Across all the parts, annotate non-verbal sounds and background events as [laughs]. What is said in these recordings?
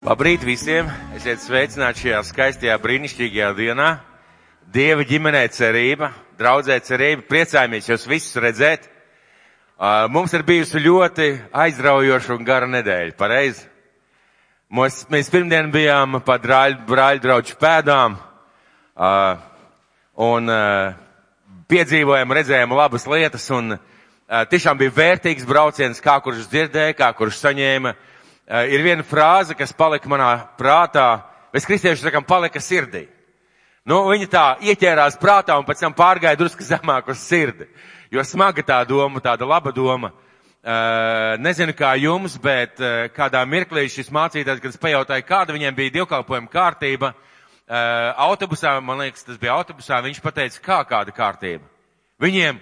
Labrīt visiem! Esiet sveicināti šajā skaistajā, brīnišķīgajā dienā. Dieva ģimenē cerība, draudzē cerība, priecājamies jūs visus redzēt. Mums ir bijusi ļoti aizraujoša un gara nedēļa, pareizi? Mēs, mēs pirmdien bijām pa brāļu, brāļu draugu pēdām un piedzīvojām, redzējām labas lietas un tiešām bija vērtīgs brauciens, kā kurš dzirdēja, kā kurš saņēma. Uh, ir viena frāze, kas palika manā prātā, mēs kristieši sakam, palika sirdī. Nu, viņa tā ieķērās prātā un pēc tam pārgāja drusku zemāk uz sirdi. Jo smaga tā doma, tāda laba doma. Uh, nezinu kā jums, bet uh, kādā mirklī šis mācītājs, kad es pajautāju, kāda viņiem bija dievkalpojuma kārtība, uh, autobusā, man liekas, tas bija autobusā, viņš pateica, kā kāda kārtība. Viņiem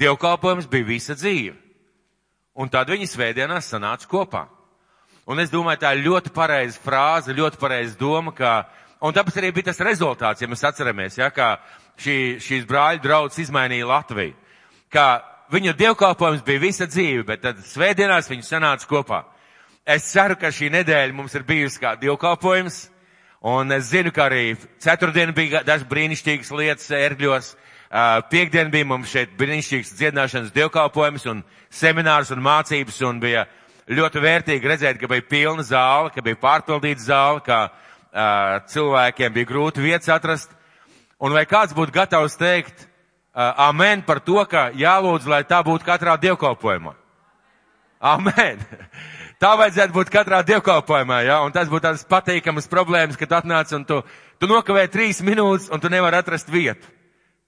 dievkalpojums bija visa dzīve. Un tad viņi svētdienās sanāca kopā. Un es domāju, tā ir ļoti pareiza frāze, ļoti pareiza doma, ka, un tāpēc arī bija tas rezultāts, ja mēs atceramies, ja, kā šī, šīs brāļu draudzes izmainīja Latviju. Kā viņu dievkalpojums bija visa dzīve, bet tad svētdienās viņi sanāca kopā. Es ceru, ka šī nedēļa mums ir bijusi kā dievkalpojums, un es zinu, ka arī ceturtdien bija dažas brīnišķīgas lietas ērgļos, piekdien bija mums šeit brīnišķīgs dziedināšanas dievkalpojums un seminārs un mācības, un bija ļoti vērtīgi redzēt, ka bija pilna zāle, ka bija pārpildīta zāle, ka uh, cilvēkiem bija grūti vietas atrast. Un vai kāds būtu gatavs teikt uh, amen par to, ka jālūdz, lai tā būtu katrā dievkalpojumā? Amen! [laughs] Tā vajadzētu būt katrā dievkalpojumā, ja? un tas būtu tādas patīkamas problēmas, kad atnāc un tu, tu nokavē trīs minūtes un tu nevari atrast vietu.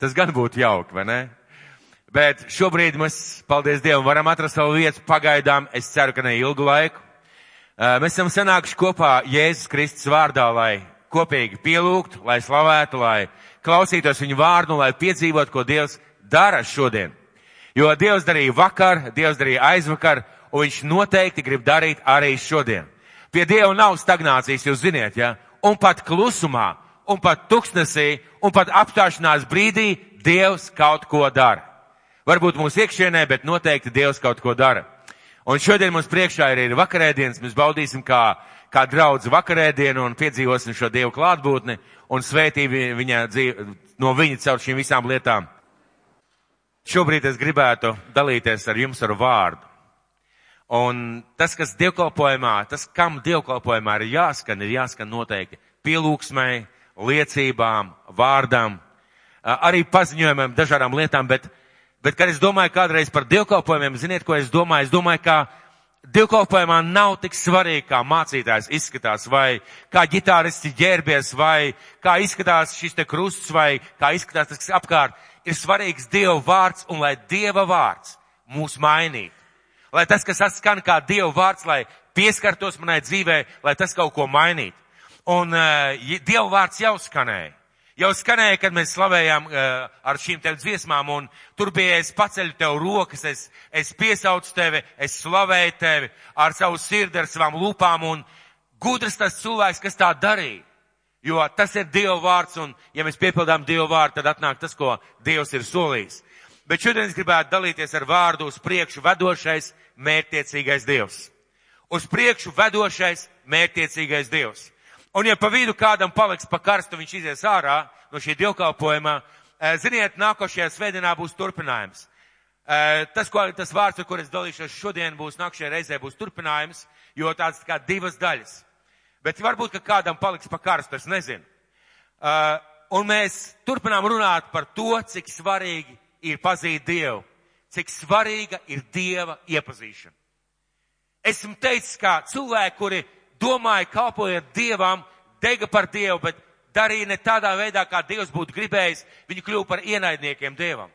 Tas gan būtu jauki, vai ne? Bet šobrīd mēs, paldies Dievam, varam atrast savu vietu pagaidām. Es ceru, ka ne ilgu laiku. Mēs esam sanākuši kopā Jēzus Kristus vārdā, lai kopīgi pielūgtu, lai slavētu, lai klausītos viņu vārdu, lai piedzīvotu, ko Dievs dara šodien. Jo Dievs darīja vakar, Dievs darīja aizvakar, un viņš noteikti grib darīt arī šodien. Pie Dieva nav stagnācijas, jūs ziniet, ja? Un pat klusumā, un pat tuksnesī, un pat apstāšanās brīdī Dievs kaut ko dara. Varbūt mūsu iekšienē, bet noteikti Dievs kaut ko dara. Un šodien mums priekšā ir, ir vakarēdienas, mēs baudīsim kā, kā draudz vakarēdienu un piedzīvosim šo Dievu klātbūtni un svētību viņa dzīve, no viņa caur šīm visām lietām. Šobrīd es gribētu dalīties ar jums ar vārdu. Un tas, kas dievkalpojumā, tas, kam dievkalpojumā ir jāskan, ir jāskan noteikti pielūgsmai, liecībām, vārdām, arī paziņojumiem, dažādām lietām, bet Bet, kad es domāju kādreiz par dievkalpojumiem, ziniet, ko es domāju? Es domāju, ka dievkalpojumā nav tik svarīgi, kā mācītājs izskatās, vai kā ģitāristi ģērbies, vai kā izskatās šis te krusts, vai kā izskatās tas, kas apkārt. Ir svarīgs Dieva vārds, un lai Dieva vārds mūs mainītu. Lai tas, kas skan kā Dieva vārds, lai pieskartos manai dzīvē, lai tas kaut ko mainītu. Un uh, Dieva vārds jau skanēja. Jau skanēja, kad mēs slavējām uh, ar šīm tev dziesmām, un tur bija es paceļu tev rokas, es, es piesaucu tevi, es slavēju tevi ar savu sirdi, ar savām lūpām, un gudrs tas cilvēks, kas tā darīja. Jo tas ir Dieva vārds, un ja mēs piepildām Dieva vārdu, tad atnāk tas, ko Dievs ir solījis. Bet šodien es gribētu dalīties ar vārdu uz priekšu vedošais, mērtiecīgais Dievs. Uz priekšu vedošais, mērtiecīgais Dievs. Un ja pa vidu kādam paliks pa karstu, viņš izies ārā no šī dievkalpojuma, ziniet, nākošajā svētdienā būs turpinājums. Tas, ko, tas vārds, ar kur es dalīšos šodien, būs nākamajā reizē būs turpinājums, jo tāds kā divas daļas. Bet varbūt, ka kādam paliks pa karstu, es nezinu. Un mēs turpinām runāt par to, cik svarīgi ir pazīt Dievu, cik svarīga ir Dieva iepazīšana. Esmu teicis, kā cilvēki, kuri domāja, kalpojot Dievam, dega par Dievu, bet darīja ne tādā veidā, kā Dievs būtu gribējis. Viņi kļuva par ienaidniekiem Dievam.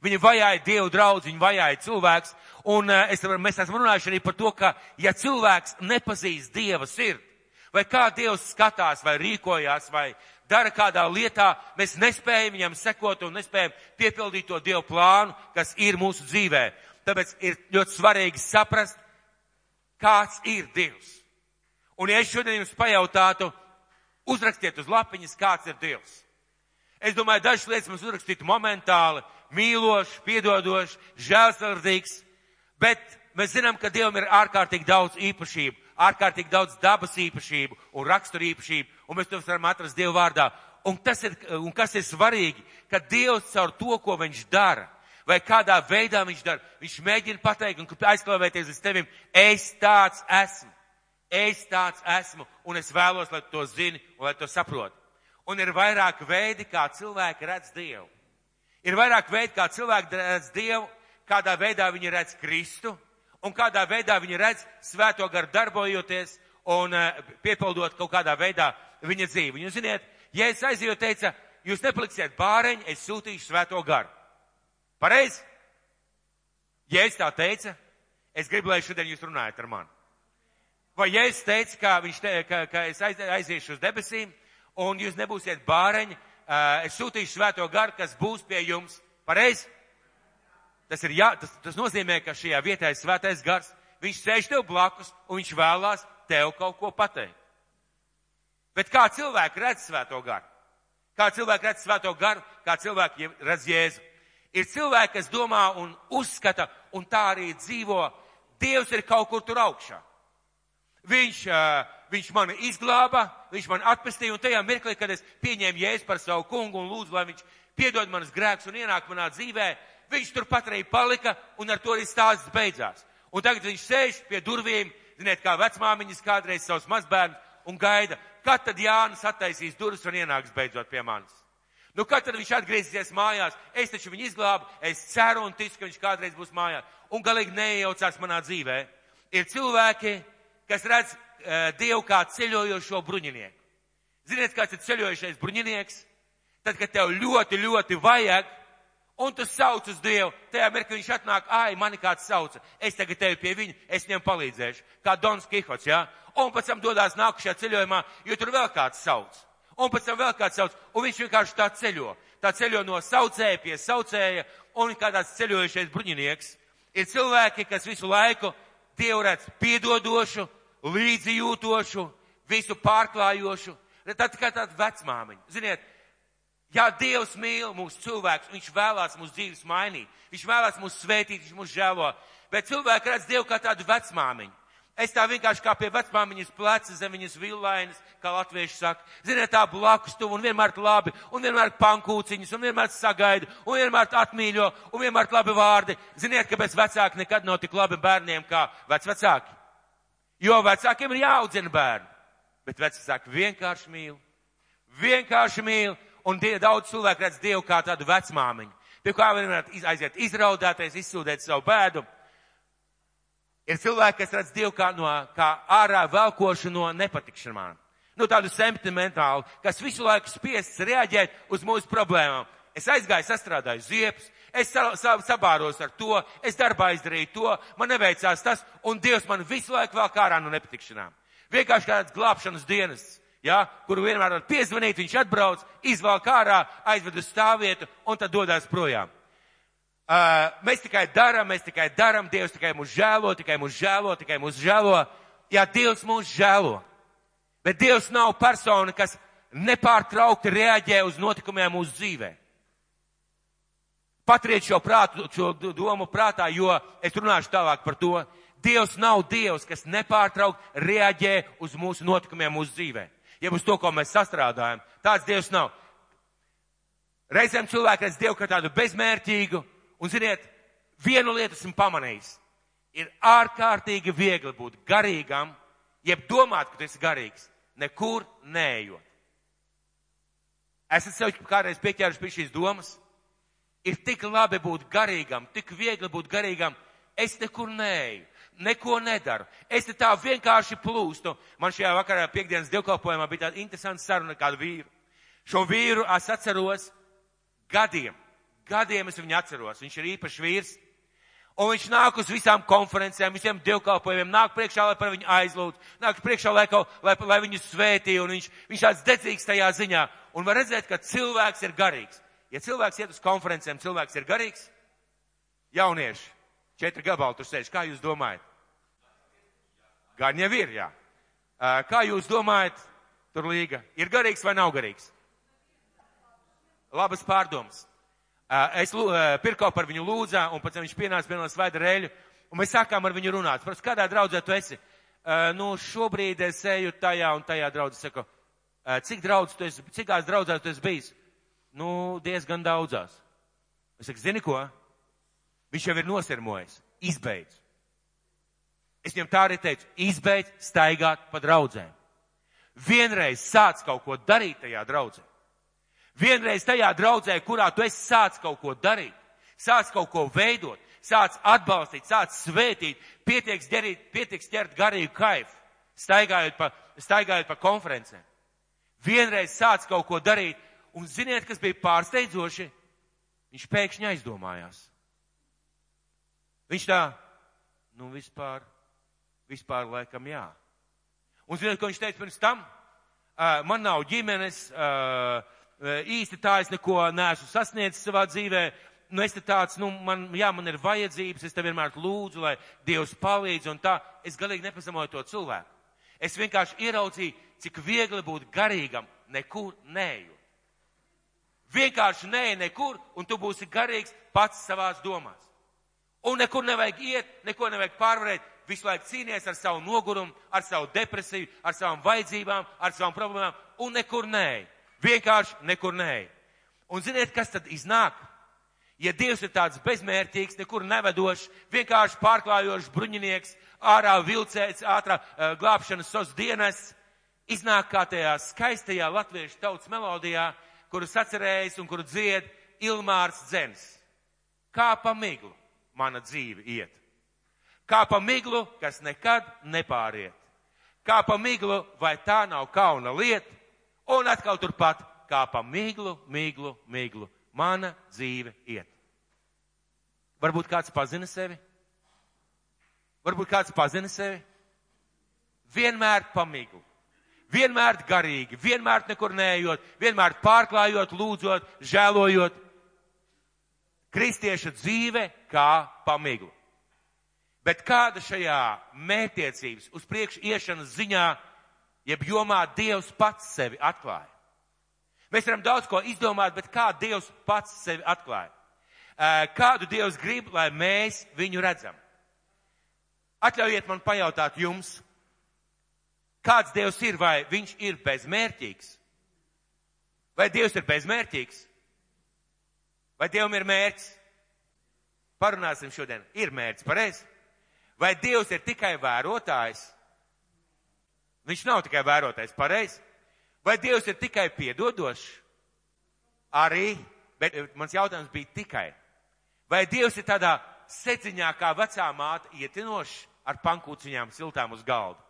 Viņi vajāja Dievu draudz, viņi vajāja cilvēks, un es, mēs esam runājuši arī par to, ka ja cilvēks nepazīst Dieva sirdi, vai kā Dievs skatās, vai rīkojās, vai dara kādā lietā, mēs nespējam viņam sekot un nespējam piepildīt to Dievu plānu, kas ir mūsu dzīvē. Tāpēc ir ļoti svarīgi saprast, kāds ir Dievs. Un ja es šodien jums pajautātu, uzrakstiet uz lapiņas, kāds ir Dievs. Es domāju, dažas lietas mums uzrakstītu momentāli, mīlošs, piedodošs, žēlsirdīgs, bet mēs zinām, ka Dievam ir ārkārtīgi daudz īpašību, ārkārtīgi daudz dabas īpašību un raksturu īpašību, un mēs to varam atrast Dieva vārdā. Un, ir, un kas ir svarīgi, ka Dievs caur to, ko viņš dara, vai kādā veidā viņš dara, viņš mēģina pateikt un aizklavēties uz tevim, es tāds esmu. Es tāds esmu, un es vēlos, lai to zini un lai to saproti. Un ir vairāk veidi, kā cilvēki redz Dievu. Ir vairāk veidi, kā cilvēki redz Dievu, kādā veidā viņi redz Kristu, un kādā veidā viņi redz svēto garu darbojoties un uh, piepildot kaut kādā veidā viņa dzīvi. Jūs ziniet, ja es aizēju teica, jūs nepaliksiet bāreņi, es sūtīšu svēto garu. Pareizi? Ja es tā teica, es gribu, lai šodien jūs runājat ar mani. Vai ja es teicu, ka, viņš te, ka, ka es aiz, aiziešu uz debesīm un jūs nebūsiet bāreņi, es sūtīšu svēto garu, kas būs pie jums. Pareizi? Tas, jā, tas, tas nozīmē, ka šajā vietā ir svētais gars, viņš sēž tev blakus un viņš vēlās tev kaut ko pateikt. Bet kā cilvēki redz svēto garu? Kā cilvēki redz svēto garu, kā cilvēki redz Jēzu? Ir cilvēki, kas domā un uzskata un tā arī dzīvo, Dievs ir kaut kur tur augšā. Viņš, viņš mani izglāba, viņš mani atpestīja un tajā mirklī, kad es pieņēmu Jēzu par savu kungu un lūdzu, lai viņš piedod manas grēkus un ienāk manā dzīvē, viņš turpat arī palika, un ar to arī stāsts beidzās. Un tagad viņš sēž pie durvīm, ziniet, kā vecmāmiņas kādreiz savus mazbērnus un gaida, kad tad Jānis attaisīs durvis un ienāks beidzot pie manis. Nu, kad tad viņš atgriezīsies mājās, es taču viņu izglābu, es ceru un ticu, ka viņš kādreiz būs mājās, un galīgi neiejaucās manā dzīvē. Ir cilvēki, kas redz uh, Dievu kā ceļojošo bruņinieku. Ziniet, kāds ir ceļojošais bruņinieks? Tad, kad tev ļoti, ļoti vajag, un tu sauc uz Dievu. Tajā mirklī viņš atnāk, ai, mani kāds sauca. Es tagad tevi pie viņa, es viņam palīdzēšu. Kā Dons Kihots, jā? Ja? Un pēc tam dodās nākušajā ceļojumā, jo tur vēl kāds sauc. Un pēc tam vēl kāds sauc, un viņš vienkārši tā ceļo. Tā ceļo no saucēja pie saucēja, un kādās ceļojušais bruņinieks. Ir cilvēki, kas visu laiku Dievu redz piedodošu, līdzjūtošu, visu pārklājošu. Tad kā tāda vecmāmiņa. Ziniet, Ja Dievs mīl mūsu cilvēkus, Viņš vēlās mūsu dzīves mainīt, Viņš vēlās mūs svētīt, Viņš mūs žēlo, bet cilvēki redz Dievu kā tādu vecmāmiņu. Es tā vienkārši kā pie vecmāmiņas pleca zem viņas villainas, kā latvieši saka. Ziniet, tā blakus tuvu un vienmēr labi, un vienmēr pankūciņas, un vienmēr sagaida, un vienmēr atmīļo, un vienmēr labi vārdi. Ziniet, kāpēc vecāki nekad nav tik labi bērniem kā vecvecāki? Jo vecākiem ir jāaudzina bērni, bet vecāki vienkārši mīl. Vienkārši mīl un die, daudz cilvēku redz Dievu kā tādu vecmāmiņu, pie kā var aiziet izraudāties, izsūdēt savu bēdu. Ir cilvēki, kas redz Dievu kā, no, kā ārā velkošu no nepatikšanām. Nu, tādu sentimentālu, kas visu laiku spiests reaģēt uz mūsu problēmām. Es aizgāju, sastrādāju ziepes, es sa, sa, sabāros ar to, es darbā izdarīju to, man neveicās tas, un Dievs man visu laiku vēl kā ārā no nepatikšanām. Vienkārši kāds glābšanas dienas ja, kuru vienmēr var piezvanīt, viņš atbrauc, izvēl kārā, aizved uz stāvvietu un tad dodas projām. Uh, mēs tikai darām, mēs tikai darām, Dievs tikai mūs žēlo, tikai mūs žēlo, tikai mūs žēlo. Jā, Dievs mūs žēlo. Bet Dievs nav persona, kas nepārtraukti reaģē uz notikumiem mūsu dzīvē. Patriet šo, prātu, šo domu prātā, jo es runāšu tālāk par to. Dievs nav Dievs, kas nepārtraukti reaģē uz mūsu notikumiem mūsu dzīvē jeb uz to, ko mēs sastrādājam. Tāds Dievs nav. Reizēm cilvēki redz Dievu kā tādu bezmērķīgu, un ziniet, vienu lietu esmu pamanījis. Ir ārkārtīgi viegli būt garīgam, jeb domāt, ka tu esi garīgs, nekur neejot. Esat sev kādreiz pieķēruši pie šīs domas? Ir tik labi būt garīgam, tik viegli būt garīgam, es nekur neeju neko nedaru. Es te tā vienkārši plūstu. Man šajā vakarā piekdienas dievkalpojumā bija tāda interesanta saruna ar kādu vīru. Šo vīru es atceros gadiem. Gadiem es viņu atceros. Viņš ir īpašs vīrs. Un viņš nāk uz visām konferencēm, visiem dievkalpojumiem, nāk priekšā, lai par viņu aizlūdz, nāk priekšā, lai, kaut, lai, lai viņu svētītu, un viņš, viņš tāds dedzīgs tajā ziņā. Un var redzēt, ka cilvēks ir garīgs. Ja cilvēks iet uz konferencēm, cilvēks ir garīgs, jaunieši, četri gabali tur sēž, kā jūs domājat? Gan jau ir, jā. Kā jūs domājat, tur līga, ir garīgs vai nav garīgs? Labas pārdomas. Es pirkau par viņu lūdzā, un pēc tam viņš pienāca pie manas svaida rēļu, un mēs sākām ar viņu runāt. Protams, kādā draudzē tu esi? nu, šobrīd es eju tajā un tajā draudzē. Saku, cik daudz tu esi, cikās draudzēs tu esi bijis? Nu, diezgan daudzās. Es saku, zini ko? Viņš jau ir nosirmojis. Izbeidz. Es viņam tā arī teicu, izbeidz staigāt pa draudzēm. Vienreiz sāc kaut ko darīt tajā draudzē. Vienreiz tajā draudzē, kurā tu esi sāc kaut ko darīt, sāc kaut ko veidot, sāc atbalstīt, sāc svētīt, pietieks ģerīt, pietieks ķert garīgu kaifu, staigājot pa, staigājot pa konferencēm. Vienreiz sāc kaut ko darīt, un ziniet, kas bija pārsteidzoši? Viņš pēkšņi aizdomājās. Viņš tā, nu vispār, vispār laikam jā. Un ziniet, ko viņš teica pirms tam? Man nav ģimenes, īsti tā es neko neesmu sasniedzis savā dzīvē. Nu, es te tāds, nu, man, jā, man ir vajadzības, es te vienmēr lūdzu, lai Dievs palīdz un tā. Es galīgi nepazemoju to cilvēku. Es vienkārši ieraudzīju, cik viegli būt garīgam, nekur neju. Vienkārši nē, nekur, un tu būsi garīgs pats savās domās. Un nekur nevajag iet, neko nevajag pārvarēt. Visu laiku cīnies ar savu nogurumu, ar savu depresiju, ar savām vajadzībām, ar savām problēmām, un nekur nē. Vienkārši nekur nē. Un ziniet, kas tad iznāk? Ja Dievs ir tāds bezmērķīgs, nekur nevedošs, vienkārši pārklājošs bruņinieks, ārā vilcēts, ātrā uh, glābšanas sos dienas, iznāk kā tajā skaistajā latviešu tautas melodijā, kuru sacerējis un kuru dzied Ilmārs Dzens. Kā pa miglu mana dzīve iet. Kā pa miglu, kas nekad nepāriet. Kā pa miglu, vai tā nav kauna lieta? Un atkal turpat, kā pa miglu, miglu, miglu, mana dzīve iet. Varbūt kāds pazina sevi? Varbūt kāds pazina sevi? Vienmēr pa miglu. Vienmēr garīgi, vienmēr nekur neejot, vienmēr pārklājot, lūdzot, žēlojot, kristieša dzīve kā pamigla. Bet kāda šajā mērķtiecības uz priekšu iešanas ziņā, jeb jomā Dievs pats sevi atklāja? Mēs varam daudz ko izdomāt, bet kā Dievs pats sevi atklāja? Kādu Dievs grib, lai mēs viņu redzam? Atļaujiet man pajautāt jums, kāds Dievs ir, vai viņš ir bezmērķīgs? Vai Dievs ir bezmērķīgs? Vai Dievam ir mērķis? Parunāsim šodien. Ir mērķis, pareizi? Vai Dievs ir tikai vērotājs? Viņš nav tikai vērotājs, pareizi? Vai Dievs ir tikai piedodošs? Arī, bet mans jautājums bija tikai. Vai Dievs ir tādā seciņā kā vecā māte ietinošs ar pankūciņām siltām uz galda?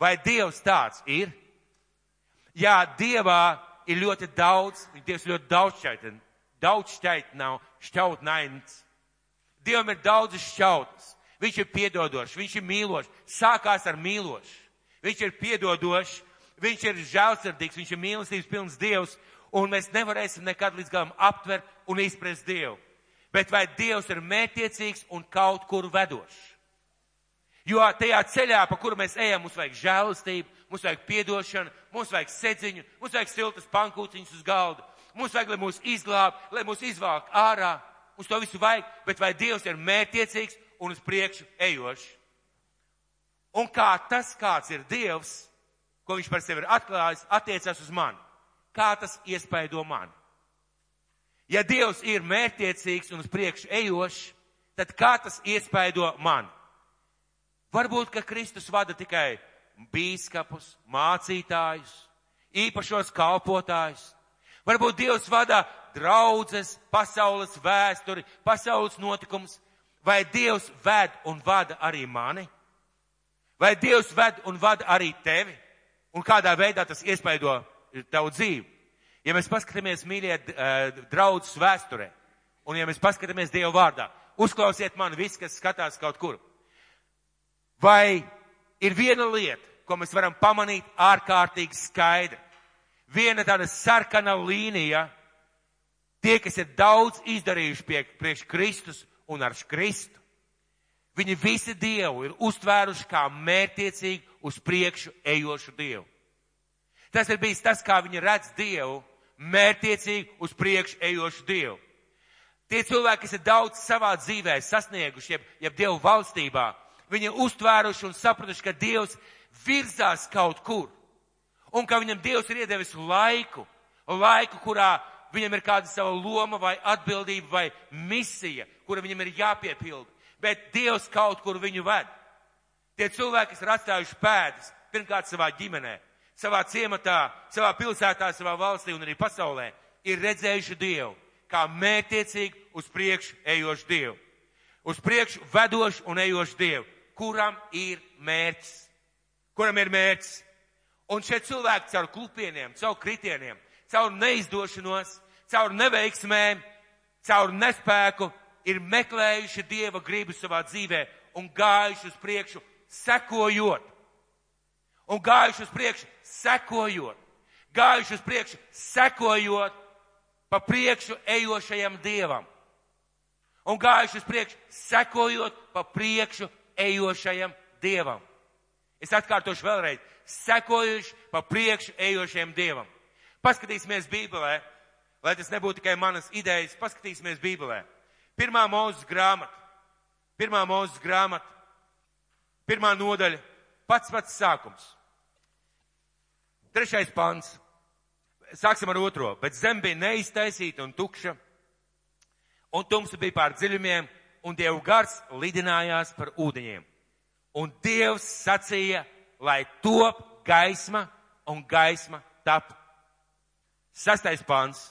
Vai Dievs tāds ir? Jā, Dievā ir ļoti daudz, Dievs ļoti daudz šeit Daudz šķait nav, šķautnains. Dievam ir daudz šķautnes. Viņš ir piedodošs, viņš ir mīlošs. Sākās ar mīlošu. Viņš ir piedodošs, viņš ir žēlsirdīgs, viņš ir mīlestības pilns Dievs, un mēs nevarēsim nekad līdz galam aptvert un izprast Dievu. Bet vai Dievs ir mētiecīgs un kaut kur vedošs? Jo tajā ceļā, pa kuru mēs ejam, mums vajag žēlastību, mums vajag piedošanu, mums vajag sedziņu, mums vajag siltas pankūciņas uz galda, Mums vajag, lai mūs izglāb, lai mūs izvāk ārā. Mums to visu vajag, bet vai Dievs ir mērķiecīgs un uz priekšu ejošs? Un kā tas, kāds ir Dievs, ko viņš par sevi ir atklājis, attiecas uz mani? Kā tas iespaido mani? Ja Dievs ir mērķiecīgs un uz priekšu ejošs, tad kā tas iespaido mani? Varbūt, ka Kristus vada tikai bīskapus, mācītājus, īpašos kalpotājus, Varbūt Dievs vada draudzes, pasaules vēsturi, pasaules notikums. Vai Dievs ved un vada arī mani? Vai Dievs ved un vada arī tevi? Un kādā veidā tas iespaido tavu dzīvi? Ja mēs paskatāmies, mīļie, draudzes vēsturē, un ja mēs paskatāmies Dievu vārdā, uzklausiet mani visi, kas skatās kaut kur. Vai ir viena lieta, ko mēs varam pamanīt ārkārtīgi skaidri? viena tāda sarkana līnija. Tie, kas ir daudz izdarījuši pie, priekš Kristus un ar Kristu, viņi visi Dievu ir uztvēruši kā mērtiecīgi uz priekšu ejošu Dievu. Tas ir bijis tas, kā viņi redz Dievu, mērtiecīgi uz priekšu ejošu Dievu. Tie cilvēki, kas ir daudz savā dzīvē sasnieguši, jeb, jeb Dievu valstībā, Viņi uztvēruši un sapratuši, ka Dievs virzās kaut kur. Un ka viņam Dievs ir iedevis laiku, laiku, kurā viņam ir kāda sava loma vai atbildība vai misija, kura viņam ir jāpiepilda. Bet Dievs kaut kur viņu ved. Tie cilvēki, kas ir atstājuši pēdas, pirmkārt savā ģimenē, savā ciematā, savā pilsētā, savā valstī un arī pasaulē, ir redzējuši Dievu kā mērtiecīgi uz priekšu ejošu Dievu. Uz priekšu vedošu un ejošu Dievu, kuram ir mērķis. Kuram ir mērķis? Un šie cilvēki caur klupieniem, caur kritieniem, caur neizdošanos, caur neveiksmēm, caur nespēku ir meklējuši Dieva gribu savā dzīvē un gājuši uz priekšu, sekojot. Un gājuši uz priekšu, sekojot. Gājuši uz priekšu, sekojot pa priekšu ejošajam Dievam. Un gājuši uz priekšu, sekojot pa priekšu ejošajam Dievam. Es atkārtošu vēlreiz, sekojuši pa priekšu ejošajam Dievam. Paskatīsimies Bībelē, lai tas nebūtu tikai manas idejas, paskatīsimies Bībelē. Pirmā mūzes grāmata, pirmā mūzes grāmata, pirmā nodaļa, pats pats sākums. Trešais pants. Sāksim ar otro. Bet zem bija neiztaisīta un tukša, un tumsa bija pār dziļumiem, un Dievu gars lidinājās par ūdeņiem. Un Dievs sacīja, lai top gaisma, un gaisma tap. Sastais pants.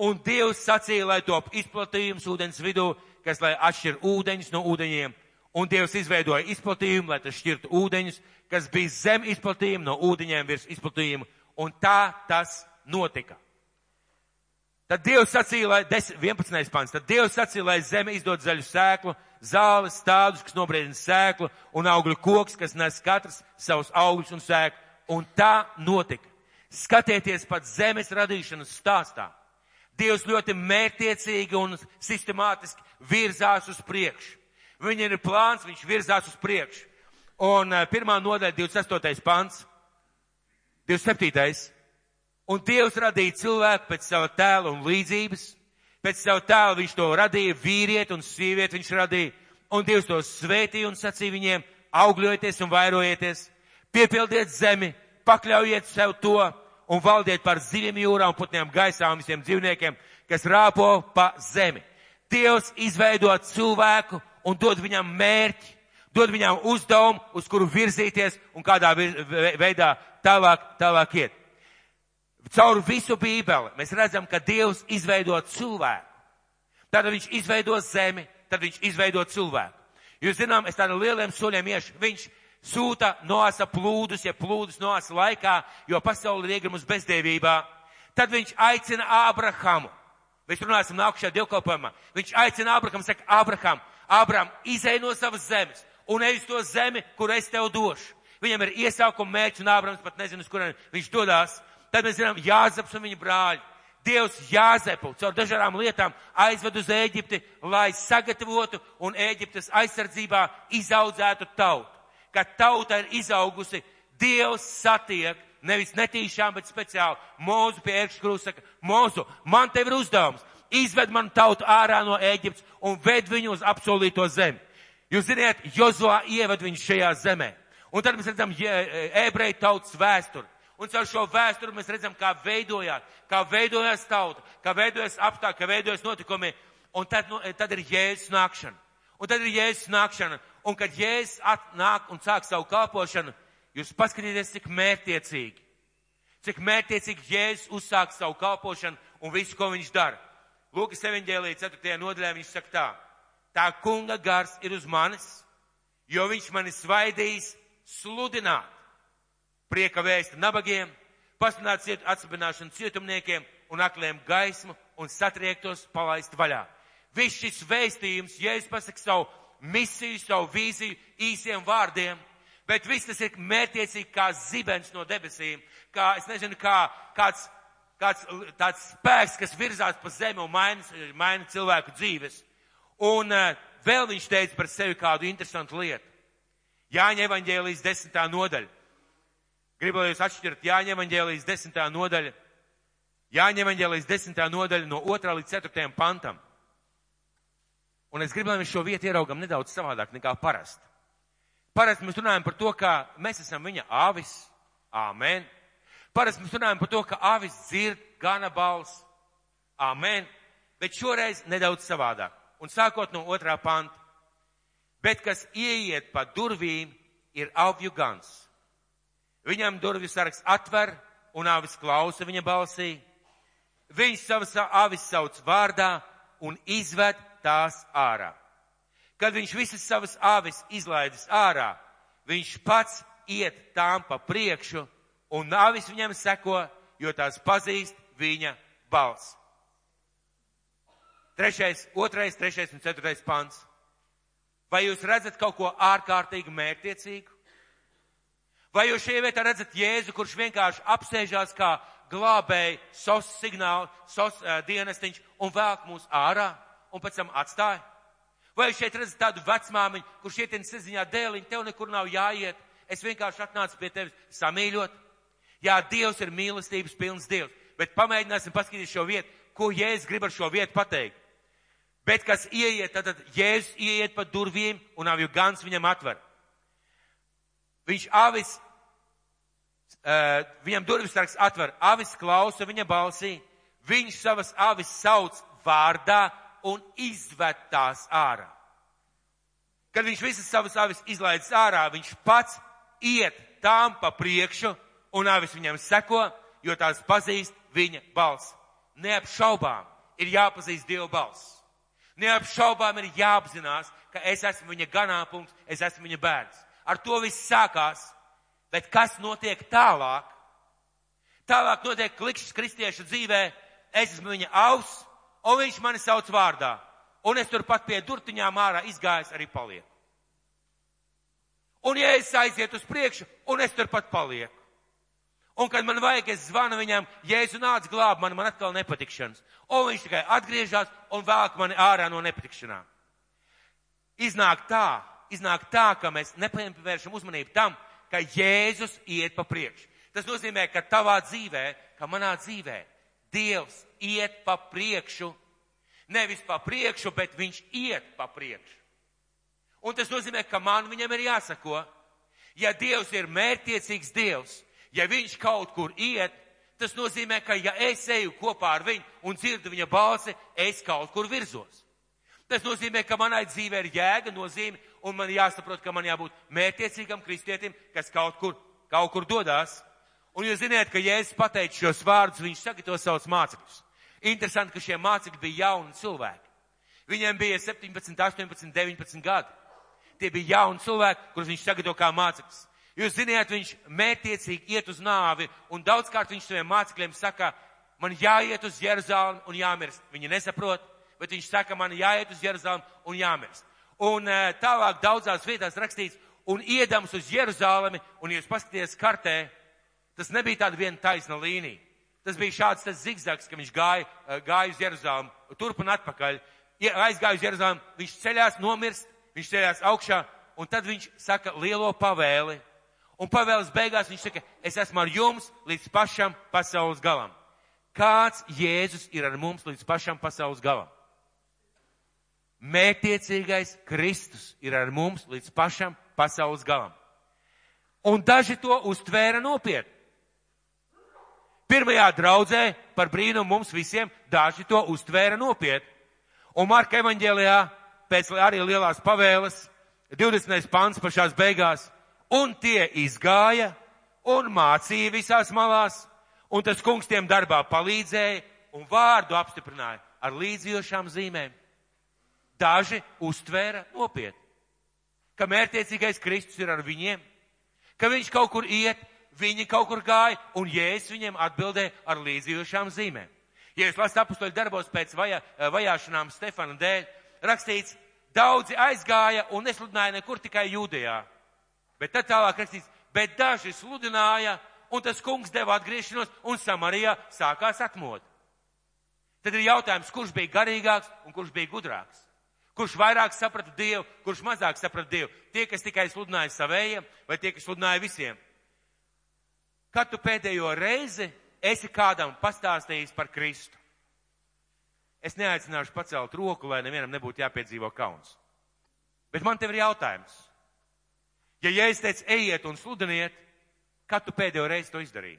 Un Dievs sacīja, lai top izplatījums ūdens vidū, kas lai atšķir ūdeņus no ūdeņiem. Un Dievs izveidoja izplatījumu, lai tas šķirtu ūdeņus, kas bija zem izplatījuma no ūdeņiem virs izplatījuma. Un tā tas notika. Tad Dievs sacīja, lai 11. pants, tad Dievs sacīja, lai zeme izdod zaļu sēklu, zāles stādus, kas nobriedina sēklu, un augļu koks, kas nes katrs savus augļus un sēklu. Un tā notika. Skatieties pat zemes radīšanas stāstā. Dievs ļoti mērtiecīgi un sistemātiski virzās uz priekšu. Viņam ir plāns, viņš virzās uz priekšu. Un eh, pirmā nodaļa, 28. pants, 27. Un Dievs radīja cilvēku pēc sava tēla un līdzības. Pēc sava tēla viņš to radīja, vīrieti un sievieti viņš radīja. Un Dievs to svētīja un sacīja viņiem, augļojieties un vairojieties, piepildiet zemi, pakļaujiet sev to un valdiet par zivīm jūrā un putniem gaisā un visiem dzīvniekiem, kas rāpo pa zemi. Dievs izveido cilvēku un dod viņam mērķi, dod viņam uzdevumu, uz kuru virzīties un kādā veidā tālāk, tālāk iet. Caur visu Bībeli mēs redzam, ka Dievs izveido cilvēku. Tad viņš izveido zemi, tad viņš izveido cilvēku. Jūs zinām, es tādiem lieliem soļiem iešu. Viņš sūta noasa plūdus, ja plūdus noasa laikā, jo pasauli ir iegrimus bezdēvībā. Tad viņš aicina Ābrahamu. Mēs runāsim nākušajā dievkalpojumā. Viņš aicina Ābrahamu, saka, Ābraham, Ābraham, izej no savas zemes un ej uz to zemi, kur es tev došu. Viņam ir iesaukuma mērķis un Ābrahams pat nezina, uz kurien viņš dodās. Tad mēs zinām, Jāzeps un viņa brāļi. Dievs Jāzepu caur dažādām lietām aizved uz Ēģipti, lai sagatavotu un Ēģiptes aizsardzībā izaudzētu tautu. Kad tauta ir izaugusi, Dievs satiek nevis netīšām, bet speciāli mūzu pie ērkšķa saka, mūzu, man tev ir uzdevums, izved man tautu ārā no Ēģiptes un ved viņu uz apsolīto zemi. Jūs ziniet, Jozua ieved viņu šajā zemē. Un tad mēs redzam ebreju tautas vēsturi. Un caur šo vēsturi mēs redzam, kā veidojās, kā veidojās tauta, kā veidojas apstākļi, kā veidojas notikumi. Un tad, nu, tad ir jēzus nākšana. Un tad ir jēzus nākšana. Un kad jēzus nāk un sāk savu kalpošanu, jūs paskatieties, cik mērtiecīgi. Cik mērtiecīgi jēzus uzsāk savu kalpošanu un visu, ko viņš dara. Lūkas evaņģēlī 4. nodaļā viņš saka tā. Tā kunga gars ir uz manis, jo viņš mani svaidījis sludināt prieka vēsta nabagiem, pasludināt atsabināšanu cietumniekiem un akliem gaismu un satriektos palaist vaļā. Viss šis vēstījums, ja es pasaku savu misiju, savu vīziju īsiem vārdiem, bet viss tas ir mērķiecīgi kā zibens no debesīm, kā, es nezinu, kā kāds, kāds tāds spēks, kas virzās pa zemi un maina, maina cilvēku dzīves. Un uh, vēl viņš teica par sevi kādu interesantu lietu. Jāņa evaņģēlijas desmitā nodaļa. Gribu, lai jūs atšķirat Jāņa evaņģēlijas desmitā nodaļa. Jāņa evaņģēlijas desmitā nodaļa no 2 līdz 4 pantam. Un es gribu, lai mēs šo vietu ieraugam nedaudz savādāk nekā parasti. Parasti mēs runājam par to, ka mēs esam viņa avis. Āmen. Parasti mēs runājam par to, ka avis dzird gana balss. Āmen. Bet šoreiz nedaudz savādāk. Un sākot no otrā panta. Bet kas ieiet pa durvīm, ir avju gans. Viņam durvju sargs atver un avis klausa viņa balsī. Viņš savas avis sauc vārdā un izved tās ārā. Kad viņš visas savas avis izlaidis ārā, viņš pats iet tām pa priekšu, un avis viņam seko, jo tās pazīst viņa balss. Trešais, otrais, trešais un ceturtais pants. Vai jūs redzat kaut ko ārkārtīgi mērķiecīgu? Vai jūs šajā vietā redzat Jēzu, kurš vienkārši apsēžās kā glābēji sos signālu, sos uh, dienestiņš un velk mūs ārā un pēc tam atstāja? Vai jūs šeit redzat tādu vecmāmiņu, kurš ietien saziņā dēliņu, tev nekur nav jāiet, es vienkārši atnācu pie tevis samīļot? Jā, Dievs ir mīlestības pilns Dievs, bet pamēģināsim paskatīties šo vietu, ko Jēzus grib ar šo vietu pateikt. Bet kas ieiet, tad, tad Jēzus ieiet pa durvīm un avju gans viņam atver. Viņš avis, uh, viņam durvis sargs atver, avis klausa viņa balsī, viņš savas avis sauc vārdā un izved tās ārā. Kad viņš visas savas avis izlaidis ārā, viņš pats iet tām pa priekšu un avis viņam seko, jo tās pazīst viņa balsi. Neapšaubām ir jāpazīst Dieva balss. Neapšaubām ir jāapzinās, ka es esmu viņa ganāpunkts, es esmu viņa bērns. Ar to viss sākās, bet kas notiek tālāk? Tālāk notiek klikšķis kristiešu dzīvē, es esmu viņa auss, un viņš mani sauc vārdā. Un es turpat pie durtiņām ārā izgājis arī palieku. Un ja es aizietu uz priekšu, un es turpat palieku. Un, kad man vajag, es zvanu viņam, Jēzu nāc glāb mani, man atkal nepatikšanas. Un viņš tikai atgriežas un velk mani ārā no nepatikšanām. Iznāk tā, iznāk tā, ka mēs nepievēršam uzmanību tam, ka Jēzus iet pa priekšu. Tas nozīmē, ka tavā dzīvē, ka manā dzīvē, Dievs iet pa priekšu. Nevis pa priekšu, bet viņš iet pa priekšu. Un tas nozīmē, ka man viņam ir jāsako. Ja Dievs ir mērķiecīgs Dievs, ja viņš kaut kur iet, tas nozīmē, ka ja es eju kopā ar viņu un dzirdu viņa balsi, es kaut kur virzos. Tas nozīmē, ka manai dzīvē ir jēga, nozīme, un man jāsaprot, ka man jābūt mērķiecīgam kristietim, kas kaut kur, kaut kur dodās. Un jūs zināt, ka Jēzus pateica šos vārdus, viņš sagatavo savus mācekļus. Interesanti, ka šie mācekļi bija jauni cilvēki. Viņiem bija 17, 18, 19 gadi. Tie bija jauni cilvēki, kurus viņš sagatavo kā mācekļus. Jūs zināt, viņš mērtiecīgi iet uz nāvi, un daudzkārt viņš saviem mācekļiem saka, man jāiet uz Jeruzalem un jāmirst. Viņi nesaprot, bet viņš saka, man jāiet uz Jeruzalem un jāmirst. Un eh, tālāk daudzās vietās rakstīts, un iedams uz Jeruzalemi, un jūs paskaties kartē, tas nebija tāda viena taisna līnija. Tas bija šāds tas zigzags, ka viņš gāja, eh, gāja uz Jeruzalem, turp un atpakaļ. Aizgāja uz Jeruzalem, viņš ceļās nomirst, viņš ceļās augšā, un tad viņš saka lielo pavēli Un pavēles beigās viņš saka, es esmu ar jums līdz pašam pasaules galam. Kāds Jēzus ir ar mums līdz pašam pasaules galam? Mētiecīgais Kristus ir ar mums līdz pašam pasaules galam. Un daži to uztvēra nopietni. Pirmajā draudzē par brīnumu mums visiem daži to uztvēra nopietni. Un Marka evaņģēlijā pēc arī lielās pavēles 20. pants pašās beigās Un tie izgāja un mācīja visās malās, un tas kungs tiem darbā palīdzēja un vārdu apstiprināja ar līdzjošām zīmēm. Daži uztvēra nopietni, ka mērtiecīgais Kristus ir ar viņiem, ka viņš kaut kur iet, viņi kaut kur gāja, un Jēzus viņiem atbildēja ar līdzjošām zīmēm. Ja jūs lasat apustoļu darbos pēc vajā, vajāšanām Stefana dēļ, rakstīts, daudzi aizgāja un nesludināja nekur tikai jūdejā Bet tad tālāk rakstīts, bet daži sludināja, un tas kungs deva atgriešanos, un Samarijā sākās atmod. Tad ir jautājums, kurš bija garīgāks un kurš bija gudrāks? Kurš vairāk saprata Dievu, kurš mazāk saprata Dievu? Tie, kas tikai sludināja savējiem, vai tie, kas sludināja visiem? Kad tu pēdējo reizi esi kādam pastāstījis par Kristu? Es neaicināšu pacelt roku, lai nevienam nebūtu jāpiedzīvo kauns. Bet man tev ir jautājums. Ja Jēzus teica, ejiet un sludiniet, kad tu pēdējo reizi to izdarīji?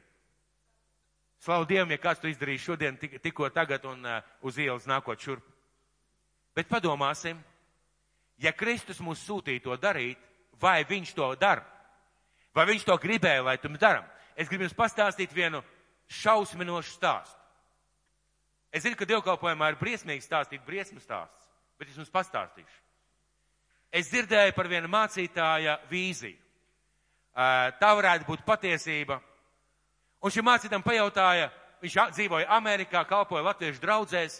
Slavu Dievam, ja kāds to izdarīja šodien, tik, tikko tagad un uh, uz ielas nākot šurp. Bet padomāsim, ja Kristus mūs sūtīja to darīt, vai viņš to dara? Vai viņš to gribēja, lai tu daram? Es gribu jums pastāstīt vienu šausminošu stāstu. Es zinu, ka dievkalpojumā ir briesmīgi stāstīt briesmu stāsts, bet es jums pastāstīšu. Es dzirdēju par vienu mācītāja vīziju. Tā varētu būt patiesība. Un šim mācītājam pajautāja, viņš dzīvoja Amerikā, kalpoja latviešu draudzēs,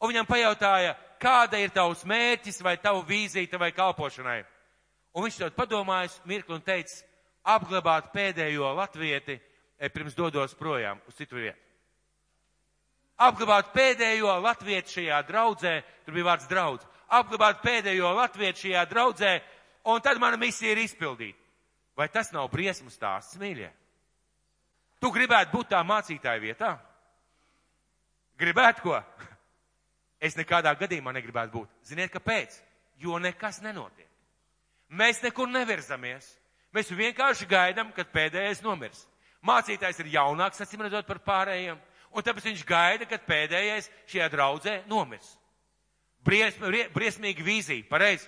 un viņam pajautāja, kāda ir tavs mērķis vai tavu vīzija tavai kalpošanai. Un viņš tad padomājis mirkli un teica, apglabāt pēdējo latvieti, pirms dodos projām uz citu vietu. Apglabāt pēdējo latvietu šajā draudzē, tur bija vārds draudz, apglabāt pēdējo latviešu šajā draudzē, un tad mana misija ir izpildīta. Vai tas nav briesmu stāsts, mīļie? Tu gribētu būt tā mācītāja vietā? Gribētu ko? Es nekādā gadījumā negribētu būt. Ziniet, kāpēc? Jo nekas nenotiek. Mēs nekur nevirzamies. Mēs vienkārši gaidām, kad pēdējais nomirs. Mācītājs ir jaunāks, acīm redzot, par pārējiem, un tāpēc viņš gaida, kad pēdējais šajā draudzē nomirs. Bries, briesmīga vīzija, pareizi.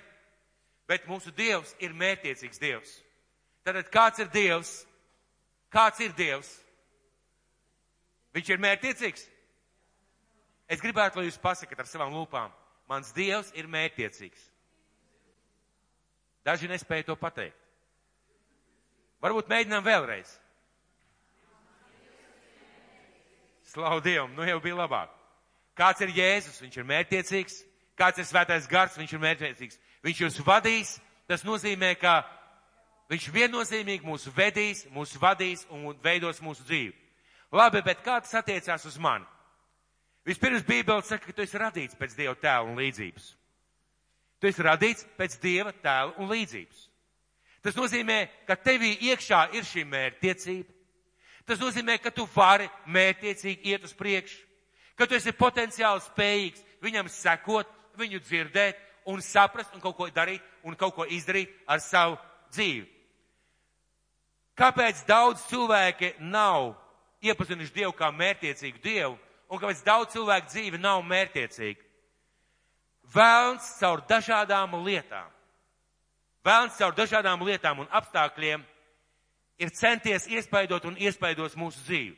Bet mūsu Dievs ir mērķiecīgs Dievs. Tātad kāds ir Dievs? Kāds ir Dievs? Viņš ir mērķiecīgs. Es gribētu, lai jūs pasakat ar savām lūpām. Mans Dievs ir mērķiecīgs. Daži nespēja to pateikt. Varbūt mēģinām vēlreiz. Slavu Dievam, nu jau bija labāk. Kāds ir Jēzus? Viņš ir mērķiecīgs. Kāds ir svētais gars? Viņš ir mērķiecīgs. Viņš jūs vadīs. Tas nozīmē, ka viņš viennozīmīgi mūs vedīs, mūs vadīs un veidos mūsu dzīvi. Labi, bet kā tas attiecās uz mani? Vispirms Bībele saka, ka tu esi radīts pēc Dieva tēla un līdzības. Tu esi radīts pēc Dieva tēla un līdzības. Tas nozīmē, ka tevī iekšā ir šī mērķtiecība. Tas nozīmē, ka tu vari mērķtiecīgi iet uz priekšu, ka tu esi potenciāli spējīgs viņam sekot, viņu dzirdēt un saprast un kaut ko darīt un kaut ko izdarīt ar savu dzīvi. Kāpēc daudz cilvēki nav iepazinuši Dievu kā mērķtiecīgu Dievu un kāpēc daudz cilvēku dzīve nav mērķtiecīga? Vēlns caur dažādām lietām, vēlns caur dažādām lietām un apstākļiem ir centies iespaidot un iespaidos mūsu dzīvi.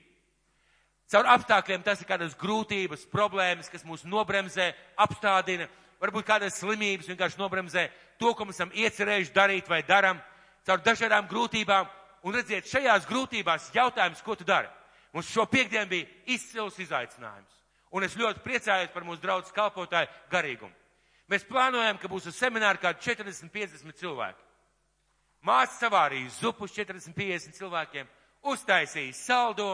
Caur apstākļiem tas ir kādas grūtības, problēmas, kas mūs nobremzē, apstādina, varbūt kādas slimības vienkārši nobremzē to, ko mēs esam iecerējuši darīt vai daram, caur dažādām grūtībām. Un redziet, šajās grūtībās jautājums, ko tu dari? Mums šo piekdienu bija izcils izaicinājums. Un es ļoti priecājos par mūsu draugu kalpotāju garīgumu. Mēs plānojam, ka būs uz semināru kādi 40-50 cilvēki. Māsa savārīja zupus 40-50 cilvēkiem, uztaisīja saldo,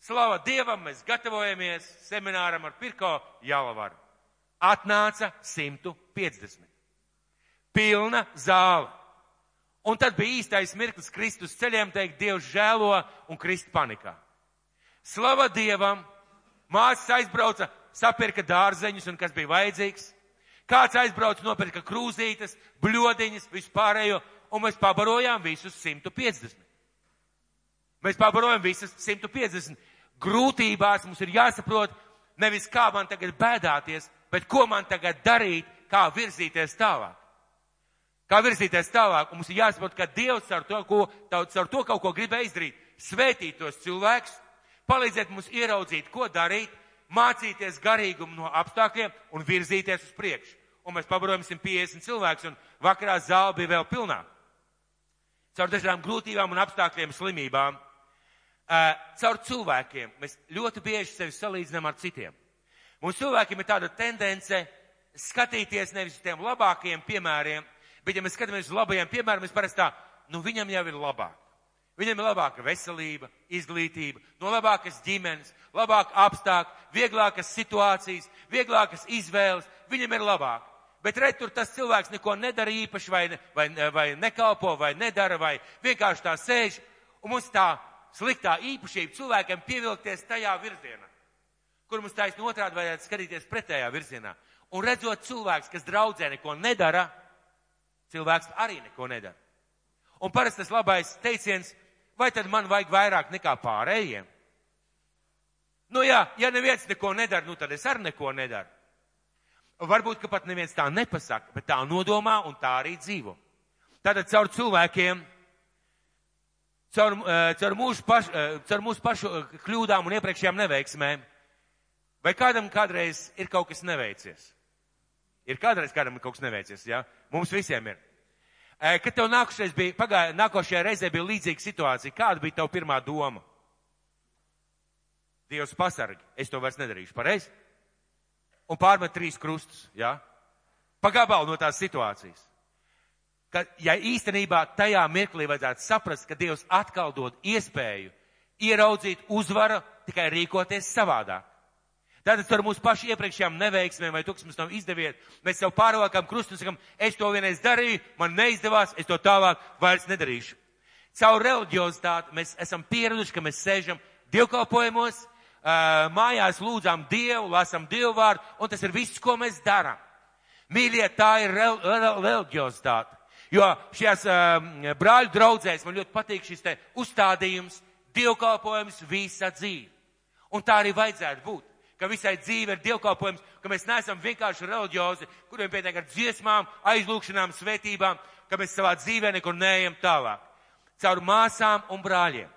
Slava Dievam, mēs gatavojamies semināram ar Pirko Jālavaru. Atnāca 150. Pilna zāle. Un tad bija īstais mirklis Kristus ceļiem teikt, Dievs žēlo un krist panikā. Slava Dievam! Māsas aizbrauca, sapirka dārzeņus un kas bija vajadzīgs. Kāds aizbrauca, nopirka krūzītes, bļodiņas, vispārējo, un mēs pabarojām visus 150. Mēs pabarojam visas 150 grūtībās mums ir jāsaprot nevis kā man tagad bēdāties, bet ko man tagad darīt, kā virzīties tālāk. Kā virzīties tālāk, mums ir jāsaprot, ka Dievs ar to, ko, ar to kaut ko gribēja izdarīt, svētīt tos cilvēkus, palīdzēt mums ieraudzīt, ko darīt, mācīties garīgumu no apstākļiem un virzīties uz priekšu. Un mēs pabarojam 150 cilvēkus, un vakarā zāle bija vēl pilnā. Caur dažādām grūtībām un apstākļiem, slimībām caur cilvēkiem. Mēs ļoti bieži sevi salīdzinām ar citiem. Mums cilvēkiem ir tāda tendence skatīties nevis uz tiem labākajiem piemēriem, bet ja mēs skatāmies uz labajiem piemēriem, mēs parasti tā, nu viņam jau ir labāk. Viņam ir labāka veselība, izglītība, no labākas ģimenes, labāka apstākļa, vieglākas situācijas, vieglākas izvēles. Viņam ir labāk. Bet redz, tur tas cilvēks neko nedara īpaši, vai, vai, vai nekalpo, vai nedara, vai vienkārši tā sēž. Un mums tā sliktā īpašība cilvēkiem pievilkties tajā virzienā, kur mums taisn otrādi vajadzētu skatīties pretējā virzienā. Un redzot cilvēks, kas draudzē neko nedara, cilvēks arī neko nedara. Un parasti tas labais teiciens, vai tad man vajag vairāk nekā pārējiem? Nu jā, ja neviens neko nedara, nu tad es arī neko nedaru. Varbūt, ka pat neviens tā nepasaka, bet tā nodomā un tā arī dzīvo. Tātad caur cilvēkiem, caur, eh, caur, mūsu, paš, eh, caur mūsu pašu kļūdām un iepriekšējām neveiksmēm, vai kādam kādreiz ir kaut kas neveicies? Ir kādreiz kādam kaut kas neveicies, jā? Ja? Mums visiem ir. Kad tev nākošais bija, pagāja, nākošajā reizē bija līdzīga situācija, kāda bija tava pirmā doma? Dievs pasargi, es to vairs nedarīšu, pareizi? Un pārmet trīs krustus, jā? Ja? Pagabalu no tās situācijas. Ka, ja īstenībā tajā mirklī vajadzētu saprast, ka Dievs atkal dod iespēju ieraudzīt uzvaru, tikai rīkoties savādāk. Tātad ar mūsu pašu iepriekšējām neveiksmēm vai mums nav izdevies, mēs sev pārvākam krustu un sakam, es to vienreiz darīju, man neizdevās, es to tālāk vairs nedarīšu. Caur reliģiozitāti mēs esam pieraduši, ka mēs sēžam dievkalpojumos, mājās lūdzām Dievu, lasam Dievu vārdu, un tas ir viss, ko mēs darām. Mīļie, tā ir reliģiozitāte. Jo šajās brāļu draudzēs man ļoti patīk šis te uzstādījums, dievkalpojums visa dzīve. Un tā arī vajadzētu būt ka visai dzīve ir dievkalpojums, ka mēs neesam vienkārši reliģiozi, kuriem pietiek ar dziesmām, aizlūkšanām, svētībām, ka mēs savā dzīvē nekur neejam tālāk. Caur māsām un brāļiem.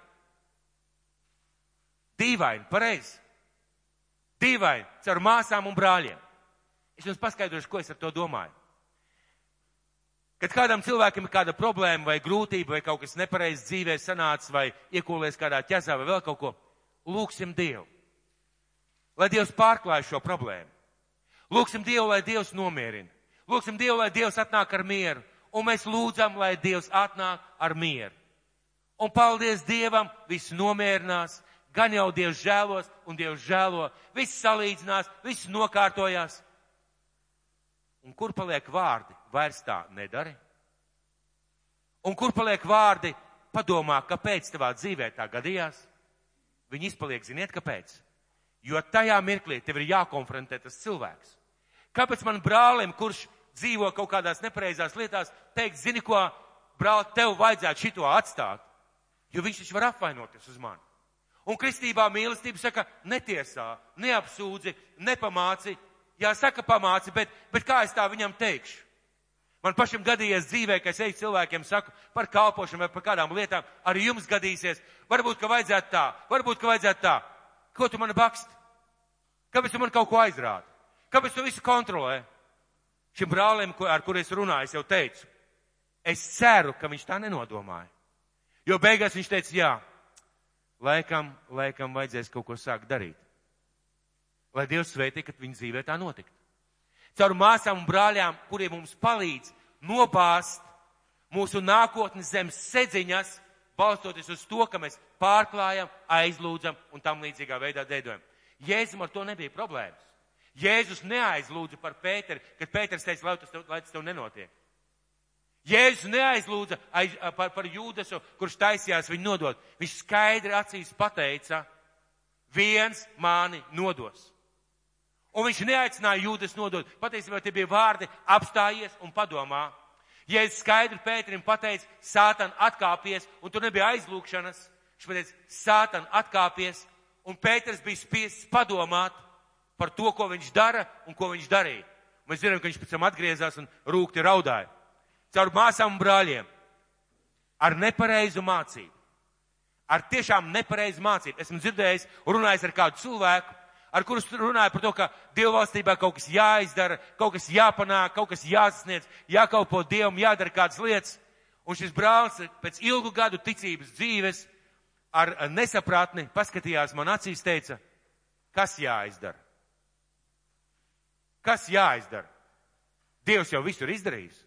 Dīvaini, pareizi. Dīvaini, caur māsām un brāļiem. Es jums paskaidrošu, ko es ar to domāju. Kad kādam cilvēkam ir kāda problēma vai grūtība vai kaut kas nepareizs dzīvē sanācis vai iekūlies kādā ķezā vai vēl kaut ko, lūksim Dievu lai Dievs pārklāj šo problēmu. Lūksim Dievu, lai Dievs nomierina. Lūksim Dievu, lai Dievs atnāk ar mieru. Un mēs lūdzam, lai Dievs atnāk ar mieru. Un paldies Dievam, viss nomierinās, gan jau Dievs žēlos un Dievs žēlo, viss salīdzinās, viss nokārtojās. Un kur paliek vārdi? Vairs tā nedari. Un kur paliek vārdi? Padomā, kāpēc tavā dzīvē tā gadījās? Viņi izpaliek, ziniet, kāpēc? Jo tajā mirklī tev ir jākonfrontē tas cilvēks. Kāpēc man brālim, kurš dzīvo kaut kādās nepareizās lietās, teikt, zini ko, brāl, tev vajadzētu šito atstāt? Jo viņš taču var apvainoties uz mani. Un kristībā mīlestība saka, netiesā, neapsūdzi, nepamāci. Jā, saka pamāci, bet, bet kā es tā viņam teikšu? Man pašam gadījies dzīvē, ka es eju cilvēkiem saku par kalpošanu vai par kādām lietām, arī jums gadīsies. Varbūt, ka vajadzētu tā, varbūt, ka vajadzētu tā. Ko tu man bakst? Kāpēc tu man kaut ko aizrādi? Kāpēc tu visu kontrolē? Šim brālim, ar kur es runāju, es jau teicu, es ceru, ka viņš tā nenodomāja. Jo beigās viņš teica, jā, laikam, laikam vajadzēs kaut ko sākt darīt. Lai Dievs sveitī, ka viņa dzīvē tā notiktu. Caur māsām un brāļām, kuriem mums palīdz nopāst mūsu nākotnes zemes sedziņas, balstoties uz to, ka mēs pārklājam, aizlūdzam un tam līdzīgā veidā dēdojam. Jēzum ar to nebija problēmas. Jēzus neaizlūdza par Pēteri, kad Pēters teica, lai tas tev, lai tas tev nenotiek. Jēzus neaizlūdza aiz, par, par Jūdasu, kurš taisījās viņu nodot. Viņš skaidri acīs pateica, viens mani nodos. Un viņš neaicināja Jūdas nodot. Patiesībā tie bija vārdi apstājies un padomā. Es skaidri Pēterim pateicu, Sātan atkāpies, un tur nebija aizlūkšanas, viņš pateica, Sātan atkāpies, un Pēters bija spiests padomāt par to, ko viņš dara un ko viņš darīja. Mēs zinām, ka viņš pēc tam atgriezās un rūkti raudāja. Caur māsām un brāļiem. Ar nepareizu mācību. Ar tiešām nepareizu mācību. Esmu dzirdējis, runājis ar kādu cilvēku, ar kurus runāja par to, ka dievvalstībā kaut kas jāizdara, kaut kas jāpanāk, kaut kas jāsasniedz, jākalpo Dievam, jādara kādas lietas. Un šis brālis pēc ilgu gadu ticības dzīves ar nesapratni paskatījās man acīs, teica, kas jāizdara? Kas jāizdara? Dievs jau visu ir izdarījis.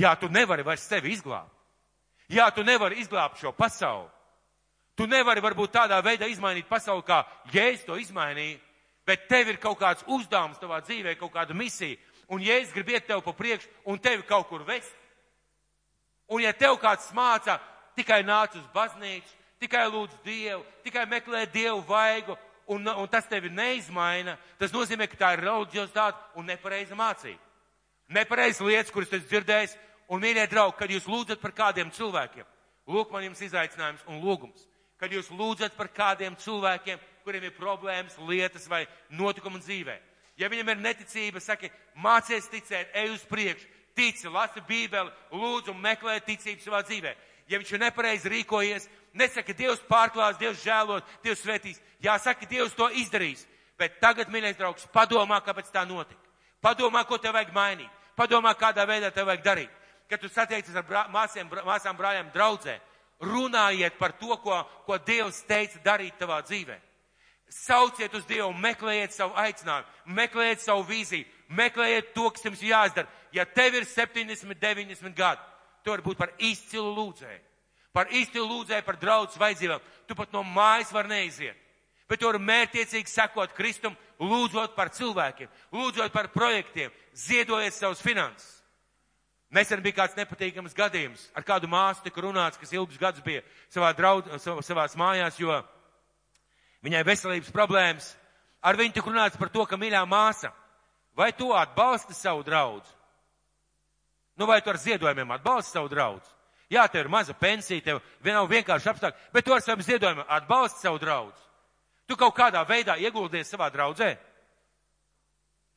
Jā, tu nevari vairs sevi izglābt. Jā, tu nevari izglābt šo pasauli. Tu nevari varbūt tādā veidā izmainīt pasauli, kā Jēzus to izmainīja, bet tev ir kaut kāds uzdevums tavā dzīvē, kaut kāda misija, un Jēzus grib iet tev pa priekšu un tevi kaut kur vest. Un ja tev kāds mācā, tikai nāc uz baznīcu, tikai lūdz Dievu, tikai meklē Dievu vaigu, un, un tas tevi neizmaina, tas nozīmē, ka tā ir reliģiozitāte un nepareiza mācība. Nepareiza lietas, kuras tu esi dzirdējis, un mīļie draugi, kad jūs lūdzat par kādiem cilvēkiem, lūk man jums izaicinājums un lūgums. Kad jūs lūdzat par kādiem cilvēkiem, kuriem ir problēmas, lietas vai notikumi dzīvē. Ja viņam ir neticība, saki, mācies ticēt, ej uz priekšu, tici, lasi bībeli, lūdzu un meklē ticību savā dzīvē. Ja viņš ir nepareizi rīkojies, nesaka, Dievs pārklās, Dievs žēlot, Dievs svētīs. Jā, saka, Dievs to izdarīs. Bet tagad, mīļais draugs, padomā, kāpēc tā notika. Padomā, ko tev vajag mainīt. Padomā, kādā veidā tev vajag darīt. Kad tu satiecies ar brā, māsiem, brā, māsām, brāļiem, draudzē, runājiet par to, ko, ko Dievs teica darīt tavā dzīvē. Sauciet uz Dievu, meklējiet savu aicinājumu, meklējiet savu vīziju, meklējiet to, kas jums jāizdara. Ja tev ir 70, 90 gadi, tu vari būt par izcilu lūdzēju. Par izcilu lūdzēju, par draudzes vajadzībām. Tu pat no mājas var neiziet. Bet tu vari mērtiecīgi sekot Kristum, lūdzot par cilvēkiem, lūdzot par projektiem, ziedojiet savus finanses. Nesen bija kāds nepatīkams gadījums. Ar kādu māsu tika runāts, kas ilgus gadus bija savā draudz, savās mājās, jo viņai veselības problēmas. Ar viņu tika runāts par to, ka mīļā māsa, vai tu atbalsti savu draudzu? Nu, vai tu ar ziedojumiem atbalsti savu draudzu? Jā, tev ir maza pensija, tev nav vienkārši apstākļi, bet tu ar saviem ziedojumiem atbalsti savu draudzu. Tu kaut kādā veidā ieguldies savā draudzē.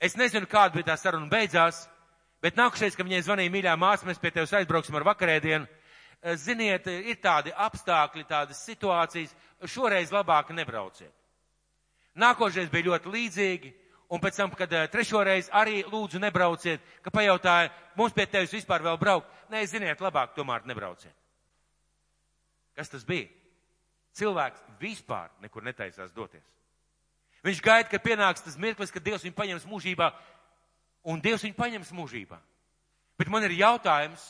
Es nezinu, kāda bija tā saruna beidzās, bet nākušies, ka viņai zvanīja mīļā māsa, mēs pie tevis aizbrauksim ar vakarēdienu. Eh, ziniet, ir tādi apstākļi, tādas situācijas, šoreiz labāk nebrauciet. Nākošais bija ļoti līdzīgi, un pēc tam, kad eh, trešoreiz arī lūdzu nebrauciet, ka pajautāja, mums pie tevis vispār vēl braukt. Nē, ziniet, labāk tomēr nebrauciet. Kas tas bija? Cilvēks vispār nekur netaisās doties. Viņš gaida, ka pienāks tas mirklis, kad Dievs viņu paņems mūžībā, un Dievs viņu paņems mūžībā. Bet man ir jautājums,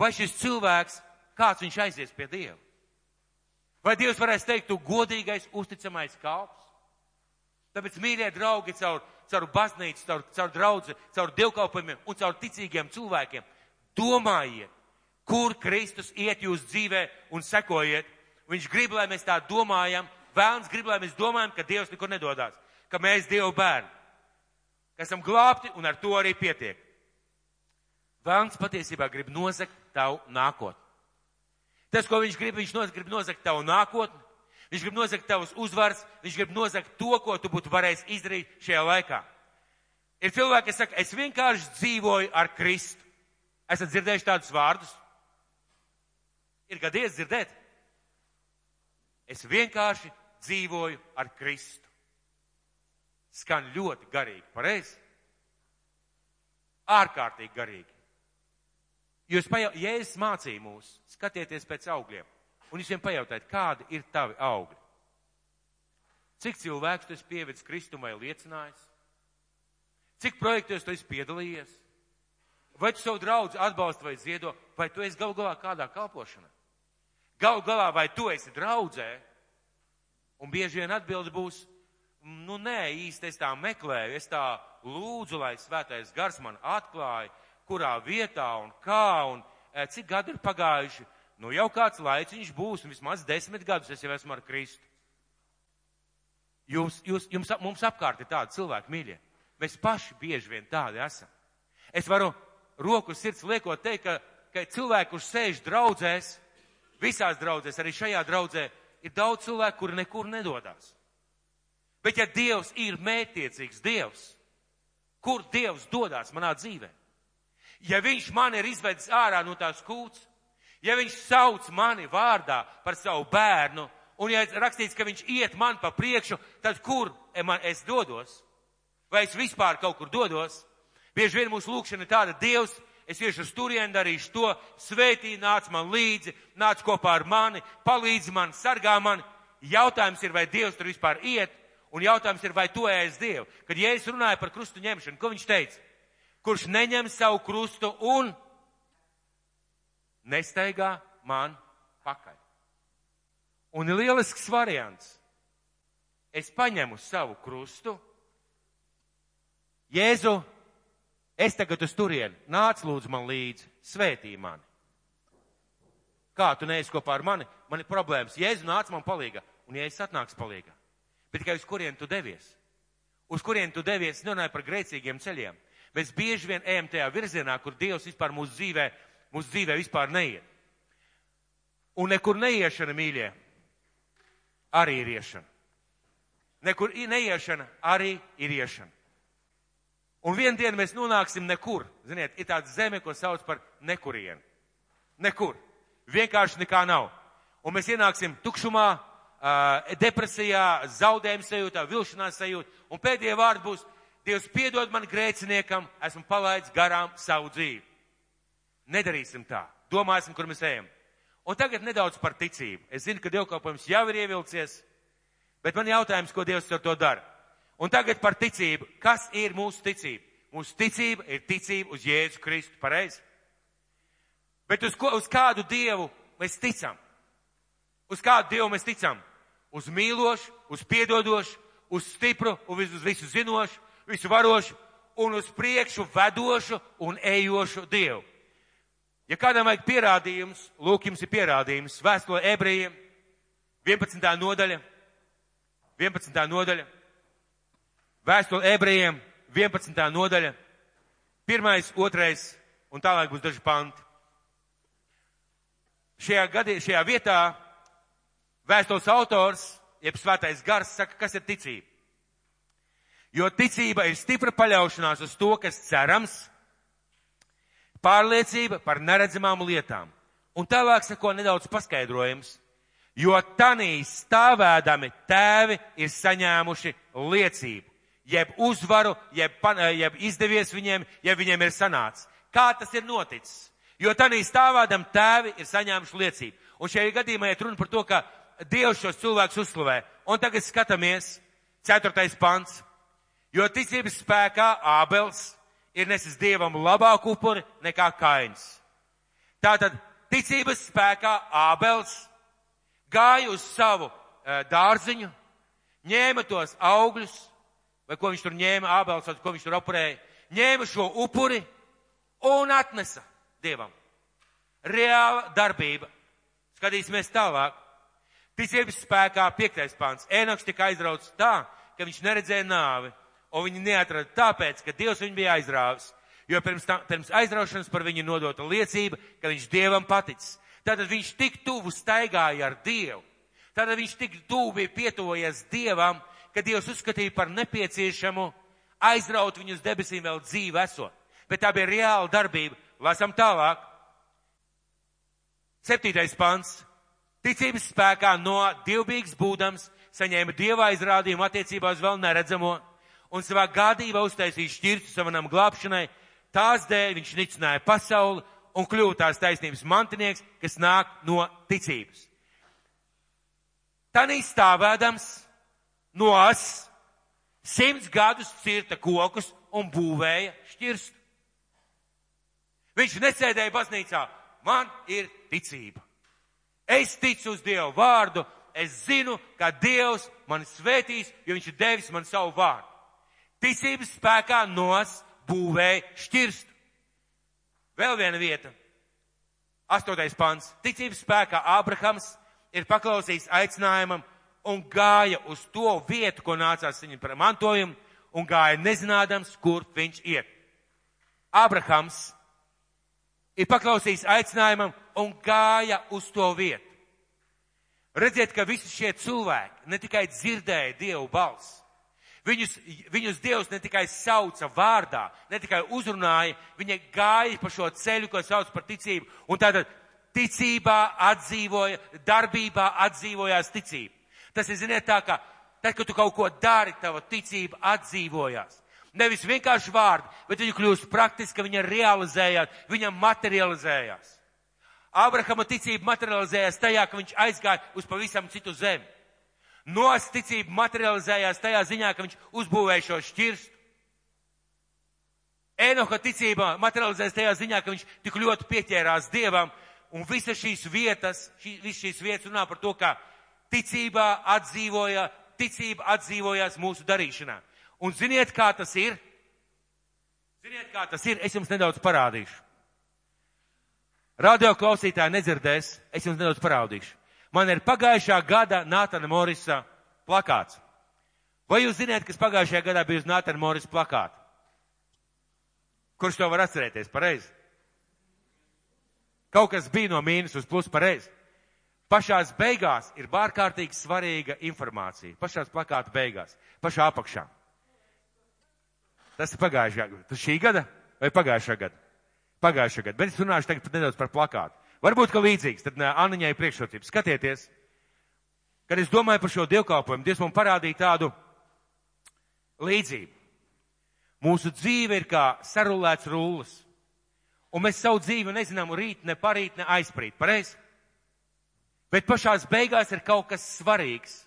vai šis cilvēks, kāds viņš aizies pie Dieva? Vai Dievs varēs teikt, tu godīgais, uzticamais kalps? Tāpēc, mīļie draugi, caur, caur baznīcu, caur, caur draudzi, caur dievkalpojumiem un caur ticīgiem cilvēkiem, domājiet, kur Kristus iet jūs dzīvē un sekojiet. Viņš grib, lai mēs tā domājam. Vēlns grib, lai mēs domājam, ka Dievs nekur nedodās, ka mēs Dievu bērni, ka esam glābti un ar to arī pietiek. Vēlns patiesībā grib nozagt tavu nākotni. Tas, ko viņš grib, viņš grib nozagt tavu nākotni, Viņš grib nozagt tavus uzvaras, viņš grib nozagt to, ko tu būtu varējis izdarīt šajā laikā. Ir cilvēki, kas saka, es vienkārši dzīvoju ar Kristu. Esat dzirdējuši tādus vārdus? Ir gadies dzirdēt? Es vienkārši dzīvoju ar Kristu. Skan ļoti garīgi, pareizi? Ārkārtīgi garīgi. Jūs pajau, Jēzus mācīja mūs, skatieties pēc augļiem un jūs viņiem pajautājat, kādi ir tavi augļi. Cik cilvēks tu esi pievedis Kristumai liecinājis? Cik projektos tu esi piedalījies? Vai tu savu draugu atbalsti vai ziedo, vai tu esi galu galā kādā kalpošanā? Galu galā vai tu esi draudzē? Un bieži vien atbildi būs, nu nē, īsti es tā meklēju, es tā lūdzu, lai svētais gars man atklāja, kurā vietā un kā un e, cik gadi ir pagājuši, Nu jau kāds laiciņš būs, vismaz desmit gadus es jau esmu ar Kristu. Jūs, jūs, jums, mums apkārt ir tādi cilvēki, mīļie. Mēs paši bieži vien tādi esam. Es varu roku sirds liekot teikt, ka, ka cilvēki, kurš sēž draudzēs, visās draudzēs, arī šajā draudzē, ir daudz cilvēku, kuri nekur nedodās. Bet ja Dievs ir mētiecīgs Dievs, kur Dievs dodās manā dzīvē? Ja Viņš man ir izvedis ārā no tās kūts, ja viņš sauc mani vārdā par savu bērnu, un ja rakstīts, ka viņš iet man pa priekšu, tad kur es dodos? Vai es vispār kaut kur dodos? Bieži vien mūsu lūkšana ir tāda, Dievs, es iešu uz turieni, darīšu to, svētī, nāc man līdzi, nāc kopā ar mani, palīdzi man, sargā mani. Jautājums ir, vai Dievs tur vispār iet, un jautājums ir, vai to ēs Dievu. Kad Jēzus runāja par krustu ņemšanu, ko viņš teica? Kurš neņem savu krustu un nesteigā man pakaļ. Un ir lielisks variants. Es paņemu savu krustu. Jēzu, es tagad uz turieni, nāc lūdzu man līdzi, svētī mani. Kā tu neesi kopā ar mani? Man ir problēmas. Jēzu nāc man palīgā, un Jēzus atnāks palīgā. Bet tikai uz kurien tu devies? Uz kurien tu devies, nerunāju par grēcīgiem ceļiem, Mēs bieži vien ejam tajā virzienā, kur Dievs vispār mūsu dzīvē, mūsu dzīvē vispār neiet. Un nekur neiešana, mīļie, arī ir iešana. Nekur neiešana arī ir iešana. Un vienu dienu mēs nonāksim nekur. Ziniet, ir tāda zeme, ko sauc par nekurienu. Nekur. Vienkārši nekā nav. Un mēs ienāksim tukšumā, depresijā, zaudējuma sajūtā, vilšanās sajūtā. Un pēdējie vārdi būs, Dievs piedod man grēciniekam, esmu palaidis garām savu dzīvi. Nedarīsim tā. Domāsim, kur mēs ejam. Un tagad nedaudz par ticību. Es zinu, ka dievkalpojums jau ir ievilcies, bet man jautājums, ko Dievs ar to dara. Un tagad par ticību. Kas ir mūsu ticība? Mūsu ticība ir ticība uz Jēzu Kristu, pareizi? Bet uz, ko, uz kādu Dievu mēs ticam? Uz kādu Dievu mēs ticam? Uz mīlošu, uz piedodošu, uz stipru, uz visu zinošu, visu varošu un uz priekšu vedošu un ejošu Dievu. Ja kādam vajag pierādījums, lūk, jums ir pierādījums. Vēstule ebrejiem, 11. nodaļa, 11. nodaļa, vēstule ebrejiem, 11. nodaļa, pirmais, otrais un tālāk būs daži panti. Šajā, gadi, šajā vietā vēstules autors, jeb svētais gars, saka, kas ir ticība. Jo ticība ir stipra paļaušanās uz to, kas cerams, pārliecība par neredzamām lietām. Un tālāk sako nedaudz paskaidrojums, jo tanī stāvēdami tēvi ir saņēmuši liecību, jeb uzvaru, jeb, jeb izdevies viņiem, ja viņiem ir sanācis. Kā tas ir noticis? Jo tanī stāvādam tēvi ir saņēmuši liecību. Un šajā gadījumā iet runa par to, ka Dievs šos cilvēkus uzslavē. Un tagad skatāmies, ceturtais pants. Jo ticības spēkā Ābels ir nesis Dievam labāku upuri nekā Kains. Tātad ticības spēkā Ābels gāja uz savu e, dārziņu, ņēma tos augļus, vai ko viņš tur ņēma, Ābels, vai ko viņš tur upurēja, ņēma šo upuri un atnesa Dievam. Reāla darbība. Skatīsimies tālāk. Ticības spēkā piektais pāns. Ēnoks tika aizrauts tā, ka viņš neredzēja nāvi un viņi neatrada tāpēc, ka Dievs viņu bija aizrāvis. Jo pirms, tā, pirms aizraušanas par viņu nodota liecība, ka viņš Dievam paticis. Tātad viņš tik tuvu staigāja ar Dievu. Tātad viņš tik tuvu bija pietuvojies Dievam, ka Dievs uzskatīja par nepieciešamu aizraut viņu uz debesīm vēl dzīvi esot. Bet tā bija reāla darbība. Lasam tālāk. Septītais pants. Ticības spēkā no divbīgas būdams saņēma Dieva aizrādījumu attiecībā uz vēl neredzamo un savā gādībā uztaisīja šķirstu savam glābšanai, tās dēļ viņš nicināja pasauli un kļuva tās taisnības mantinieks, kas nāk no ticības. Tanī stāvēdams nos simts gadus cirta kokus un būvēja šķirstu. Viņš nesēdēja baznīcā. Man ir ticība. Es ticu uz Dievu vārdu. Es zinu, ka Dievs mani svētīs, jo Viņš ir devis man savu vārdu ticības spēkā nos būvēja šķirstu. Vēl viena vieta. Astotais pants. Ticības spēkā Ābrahams ir paklausījis aicinājumam un gāja uz to vietu, ko nācās viņam par mantojumu, un gāja nezinādams, kur viņš iet. Ābrahams ir paklausījis aicinājumam un gāja uz to vietu. Redziet, ka visi šie cilvēki ne tikai dzirdēja Dievu balsi, Viņus, viņus Dievs ne tikai sauca vārdā, ne tikai uzrunāja, viņi gāja pa šo ceļu, ko sauc par ticību, un tātad ticībā atdzīvoja, darbībā atdzīvojās ticība. Tas ir, ziniet, tā, ka tad, kad tu kaut ko dari, tava ticība atdzīvojās. Nevis vienkārši vārdi, bet viņi kļūst praktiski, viņa realizējās, viņa materializējās. Abrahama ticība materializējās tajā, ka viņš aizgāja uz pavisam citu zemi. Nos ticība materializējās tajā ziņā, ka viņš uzbūvēja šo šķirstu. Enoha ticība materializēs tajā ziņā, ka viņš tik ļoti pieķērās Dievam, un visas šīs vietas, šī, visas šīs vietas runā par to, ka ticībā atdzīvoja, ticība atdzīvojās mūsu darīšanā. Un ziniet, kā tas ir? Ziniet, kā tas ir? Es jums nedaudz parādīšu. Radio klausītāji nedzirdēs, es jums nedaudz parādīšu. Man ir pagājušā gada Nātana Morisa plakāts. Vai jūs zināt, kas pagājušajā gadā bija uz Nātana Morisa plakāta? Kurš to var atcerēties? Pareizi. Kaut kas bija no mīnus uz plus pareizi. Pašās beigās ir bārkārtīgi svarīga informācija. Pašās plakāta beigās, pašā apakšā. Tas ir pagājušā gada. Tas šī gada vai pagājušā gada? Pagājušā gada. Bet es runāšu tagad nedaudz par plakātu. Varbūt, ka līdzīgs, tad Aniņai priekšrocības. Skatieties, kad es domāju par šo dievkalpojumu, Dievs man parādīja tādu līdzību. Mūsu dzīve ir kā sarulēts rullis. Un mēs savu dzīvi nezinām rīt, ne parīt, ne aizprīt. Pareizi? Bet pašās beigās ir kaut kas svarīgs.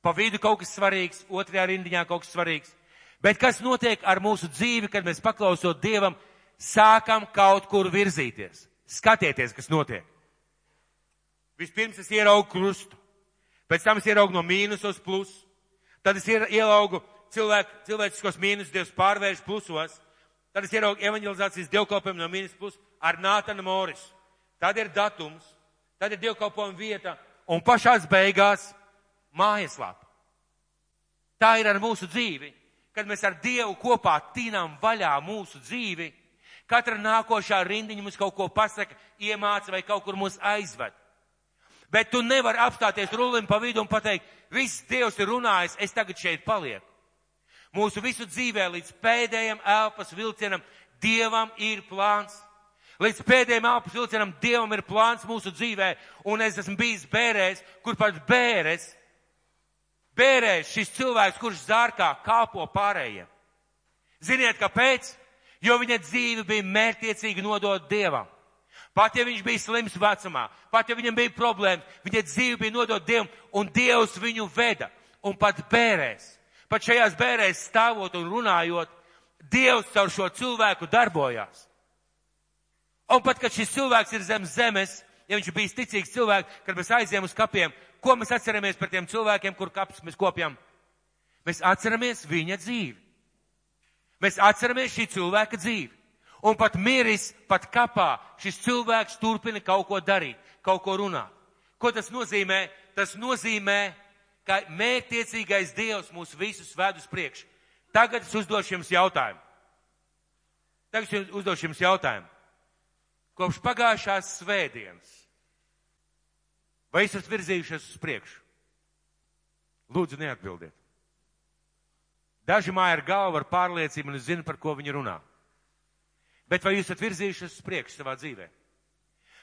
Pa vidu kaut kas svarīgs, otrajā rindiņā kaut kas svarīgs. Bet kas notiek ar mūsu dzīvi, kad mēs paklausot Dievam, sākam kaut kur virzīties? Skatieties, kas notiek. Vispirms es ieraugu krustu, pēc tam es ieraugu no mīnus uz plusu, tad es ieraugu cilvēku, cilvēciskos mīnus, Dievs pārvērš plusos, tad es ieraugu evanģelizācijas dievkalpojumu no mīnus plus ar Nātanu Moris. Tad ir datums, tad ir dievkalpojuma vieta un pašās beigās mājaslāpa. Tā ir ar mūsu dzīvi kad mēs ar Dievu kopā tīnām vaļā mūsu dzīvi, katra nākošā rindiņa mums kaut ko pasaka, iemāca vai kaut kur mūs aizved. Bet tu nevari apstāties rulim pa vidu un pateikt, viss Dievs ir runājis, es tagad šeit palieku. Mūsu visu dzīvē līdz pēdējiem elpas vilcienam Dievam ir plāns. Līdz pēdējiem elpas vilcienam Dievam ir plāns mūsu dzīvē, un es esmu bijis bērēs, kur pat bērēs bērēs šis cilvēks, kurš zārkā kalpo pārējiem. Ziniet, kāpēc? Jo viņa dzīve bija mērķiecīgi nodot Dievam. Pat ja viņš bija slims vecumā, pat ja viņam bija problēmas, viņa dzīve bija nodot Dievam, un Dievs viņu veda. Un pat bērēs, pat šajās bērēs stāvot un runājot, Dievs caur šo cilvēku darbojās. Un pat, kad šis cilvēks ir zem zemes, ja viņš bija ticīgs cilvēks, kad mēs aizjām uz kapiem, ko mēs atceramies par tiem cilvēkiem, kur kapus mēs kopjam? Mēs atceramies viņa dzīvi. Mēs atceramies šī cilvēka dzīvi. Un pat miris, pat kapā, šis cilvēks turpina kaut ko darīt, kaut ko runāt. Ko tas nozīmē? Tas nozīmē, ka mērķtiecīgais Dievs mūs visus ved uz priekšu. Tagad es uzdošu jums jautājumu. Tagad es uzdošu jums jautājumu. Kopš pagājušās svētdienas Vai esat virzījušies uz priekšu? Lūdzu, neatbildiet. Daži māja ar galvu ar pārliecību un zina, par ko viņi runā. Bet vai jūs esat virzījušies uz priekšu savā dzīvē?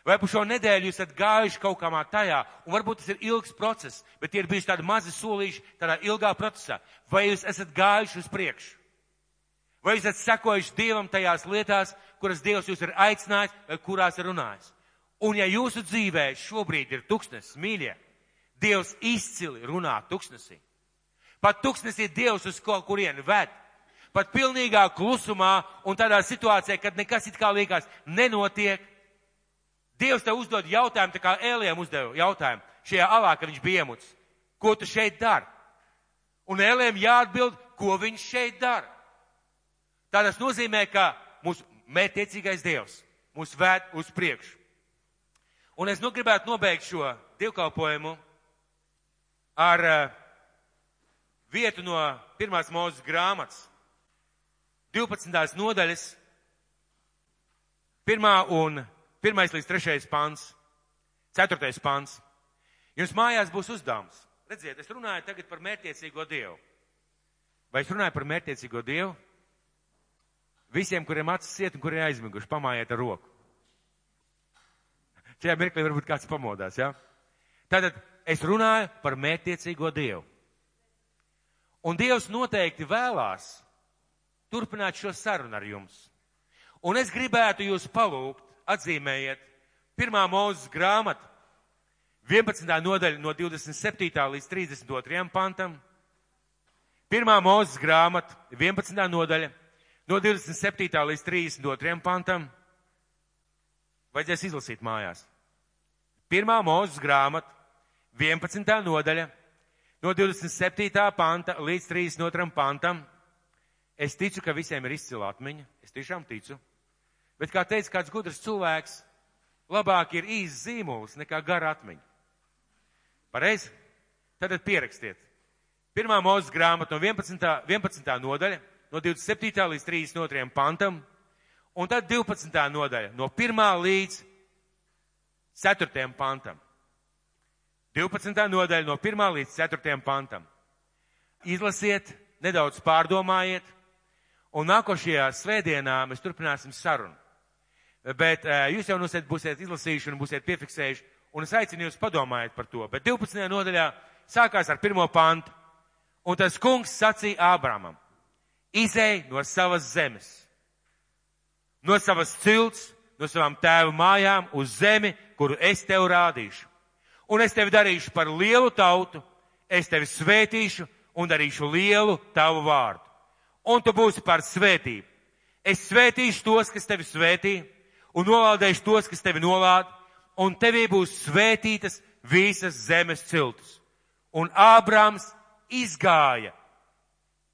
Vai pa šo nedēļu jūs esat gājuši kaut kā tajā, un varbūt tas ir ilgs process, bet tie ir bijuši tādi mazi solīši tādā ilgā procesā. Vai jūs esat gājuši uz priekšu? Vai jūs esat sekojuši Dievam tajās lietās, kuras Dievs jūs ir aicinājis vai kurās ir runājis? Un ja jūsu dzīvē šobrīd ir tuksnesis, mīļie, Dievs izcili runā tuksnesī. Pat tuksnesī Dievs uz kaut kurienu ved. Pat pilnīgā klusumā un tādā situācijā, kad nekas it kā liekas nenotiek. Dievs tev uzdod jautājumu, tā kā Ēlijam uzdeva jautājumu šajā alā, kad viņš bija iemucis. Ko tu šeit dari? Un Ēlijam jāatbild, ko viņš šeit dara. Tā tas nozīmē, ka mūsu mērķiecīgais Dievs mūs ved uz priekšu. Un es nu gribētu nobeigt šo dievkalpojumu ar uh, vietu no pirmās mūzes grāmatas, 12. nodaļas, 1. un 1. līdz 3. pants, 4. pants. Jums mājās būs uzdevums. Redziet, es runāju tagad par mērķiecīgo Dievu. Vai es runāju par mērķiecīgo Dievu? Visiem, kuriem acis ciet un kuriem aizmiguši, pamājiet ar roku. Šajā mirklī varbūt kāds pamodās, jā? Ja? Tātad es runāju par mērķtiecīgo Dievu. Un Dievs noteikti vēlās turpināt šo sarunu ar jums. Un es gribētu jūs palūgt, atzīmējiet, pirmā mūzes grāmata, 11. nodaļa no 27. līdz 32. pantam, pirmā mūzes grāmata, 11. nodaļa no 27. līdz 32. pantam, Vajadzēs izlasīt mājās. Pirmā mūzes grāmata, 11. nodaļa, no 27. panta līdz 32. pantam. Es ticu, ka visiem ir izcila atmiņa. Es tiešām ticu. Bet, kā teica kāds gudrs cilvēks, labāk ir īsts zīmols nekā gara atmiņa. Pareizi? Tad pierakstiet. Pirmā mūzes grāmata no 11. 11. nodaļa, no 27. līdz 32. pantam. Un tad 12. nodaļa no 1. līdz 4. pantam. 12. nodaļa no 1. līdz 4. pantam. Izlasiet, nedaudz pārdomājiet, un nākošajā svētdienā mēs turpināsim sarunu. Bet uh, jūs jau nosiet, būsiet izlasījuši un būsiet piefiksējuši, un es aicinu jūs padomājiet par to. Bet 12. nodaļā sākās ar pirmo pantu, un tas kungs sacīja Ābramam, izēj no savas zemes, no savas cilts, no savām tēvu mājām uz zemi, kuru es tev rādīšu. Un es tevi darīšu par lielu tautu, es tevi svētīšu un darīšu lielu tavu vārdu. Un tu būsi par svētību. Es svētīšu tos, kas tevi svētī, un novaldēšu tos, kas tevi nolāda, un tevī būs svētītas visas zemes ciltus. Un Ābrams izgāja,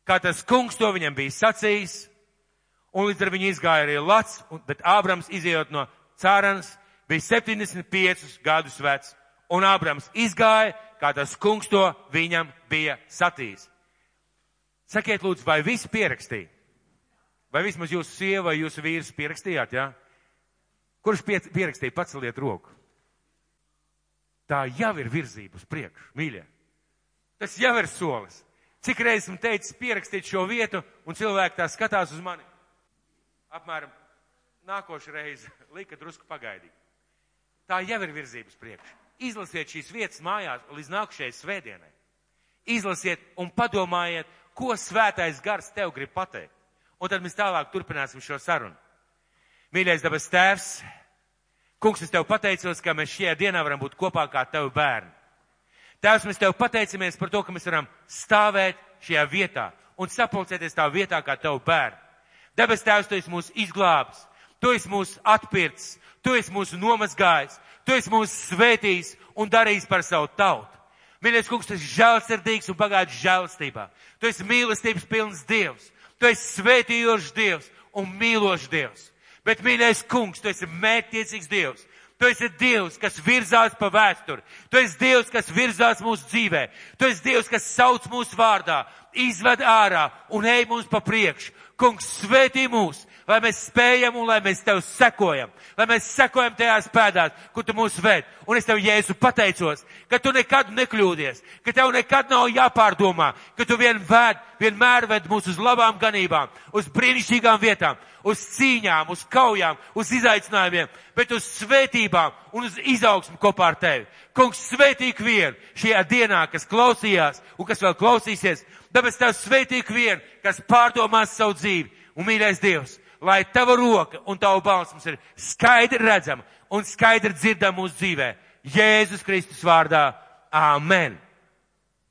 kā tas kungs to viņam bija sacījis, un līdz ar viņu izgāja arī Lats, bet Ābrams izējot no cārans bija 75 gadus vecs, un Ābrams izgāja, kā tas kungs to viņam bija sacījis. Sakiet lūdzu, vai visi pierakstīja? Vai vismaz jūsu sieva vai jūsu vīrs pierakstījāt, jā? Ja? Kurš pie, pierakstīja, paceliet roku? Tā jau ir virzība uz priekšu, mīļie. Tas jau ir solis. Cik reizes esmu teicis pierakstīt šo vietu, un cilvēki tā skatās uz mani. Apmēram nākošu reizi [laughs] lika drusku pagaidīt. Tā jau ir virzības priekš. Izlasiet šīs vietas mājās līdz nākušajai svētdienai. Izlasiet un padomājiet, ko svētais gars tev grib pateikt. Un tad mēs tālāk turpināsim šo sarunu. Mīļais dabas tēvs, kungs, es tev pateicos, ka mēs šajā dienā varam būt kopā kā tevi bērni. Tēvs, mēs tev pateicamies par to, ka mēs varam stāvēt šajā vietā un sapulcēties tā vietā kā tevi bērni. Debes tēvs, tu esi mūs izglābis, tu esi mūs atpircis, tu esi mūs nomazgājis, tu esi mūs svētījis un darījis par savu tautu. Mīļais kungs, tu esi žēlsirdīgs un pagājis žēlstībā. Tu esi mīlestības pilns Dievs. Tu esi svētījošs Dievs un mīlošs Dievs. Bet, mīļais kungs, tu esi mērķtiecīgs Dievs. Tu esi Dievs, kas virzās pa vēsturi. Tu esi Dievs, kas virzās mūsu dzīvē. Tu esi Dievs, kas sauc mūsu vārdā, izved ārā un ej mums pa priekšu. Kungs, svētī mūs, lai mēs spējam un lai mēs tev sekojam, lai mēs sekojam tajās pēdās, kur tu mūs ved. Un es tev, Jēzu, pateicos, ka tu nekad nekļūdies, ka tev nekad nav jāpārdomā, ka tu vien ved, vienmēr ved mūs uz labām ganībām, uz brīnišķīgām vietām, uz cīņām, uz kaujām, uz izaicinājumiem, bet uz svētībām un uz izaugsmu kopā ar tevi. Kungs, svētī vienu šajā dienā, kas klausījās un kas vēl klausīsies, tāpēc tev svētī vienu, kas pārdomās savu dzīvi. Un mīļais Dievs, lai tava roka un tava balss mums ir skaidri redzama un skaidri dzirdama mūsu dzīvē. Jēzus Kristus vārdā. Āmen!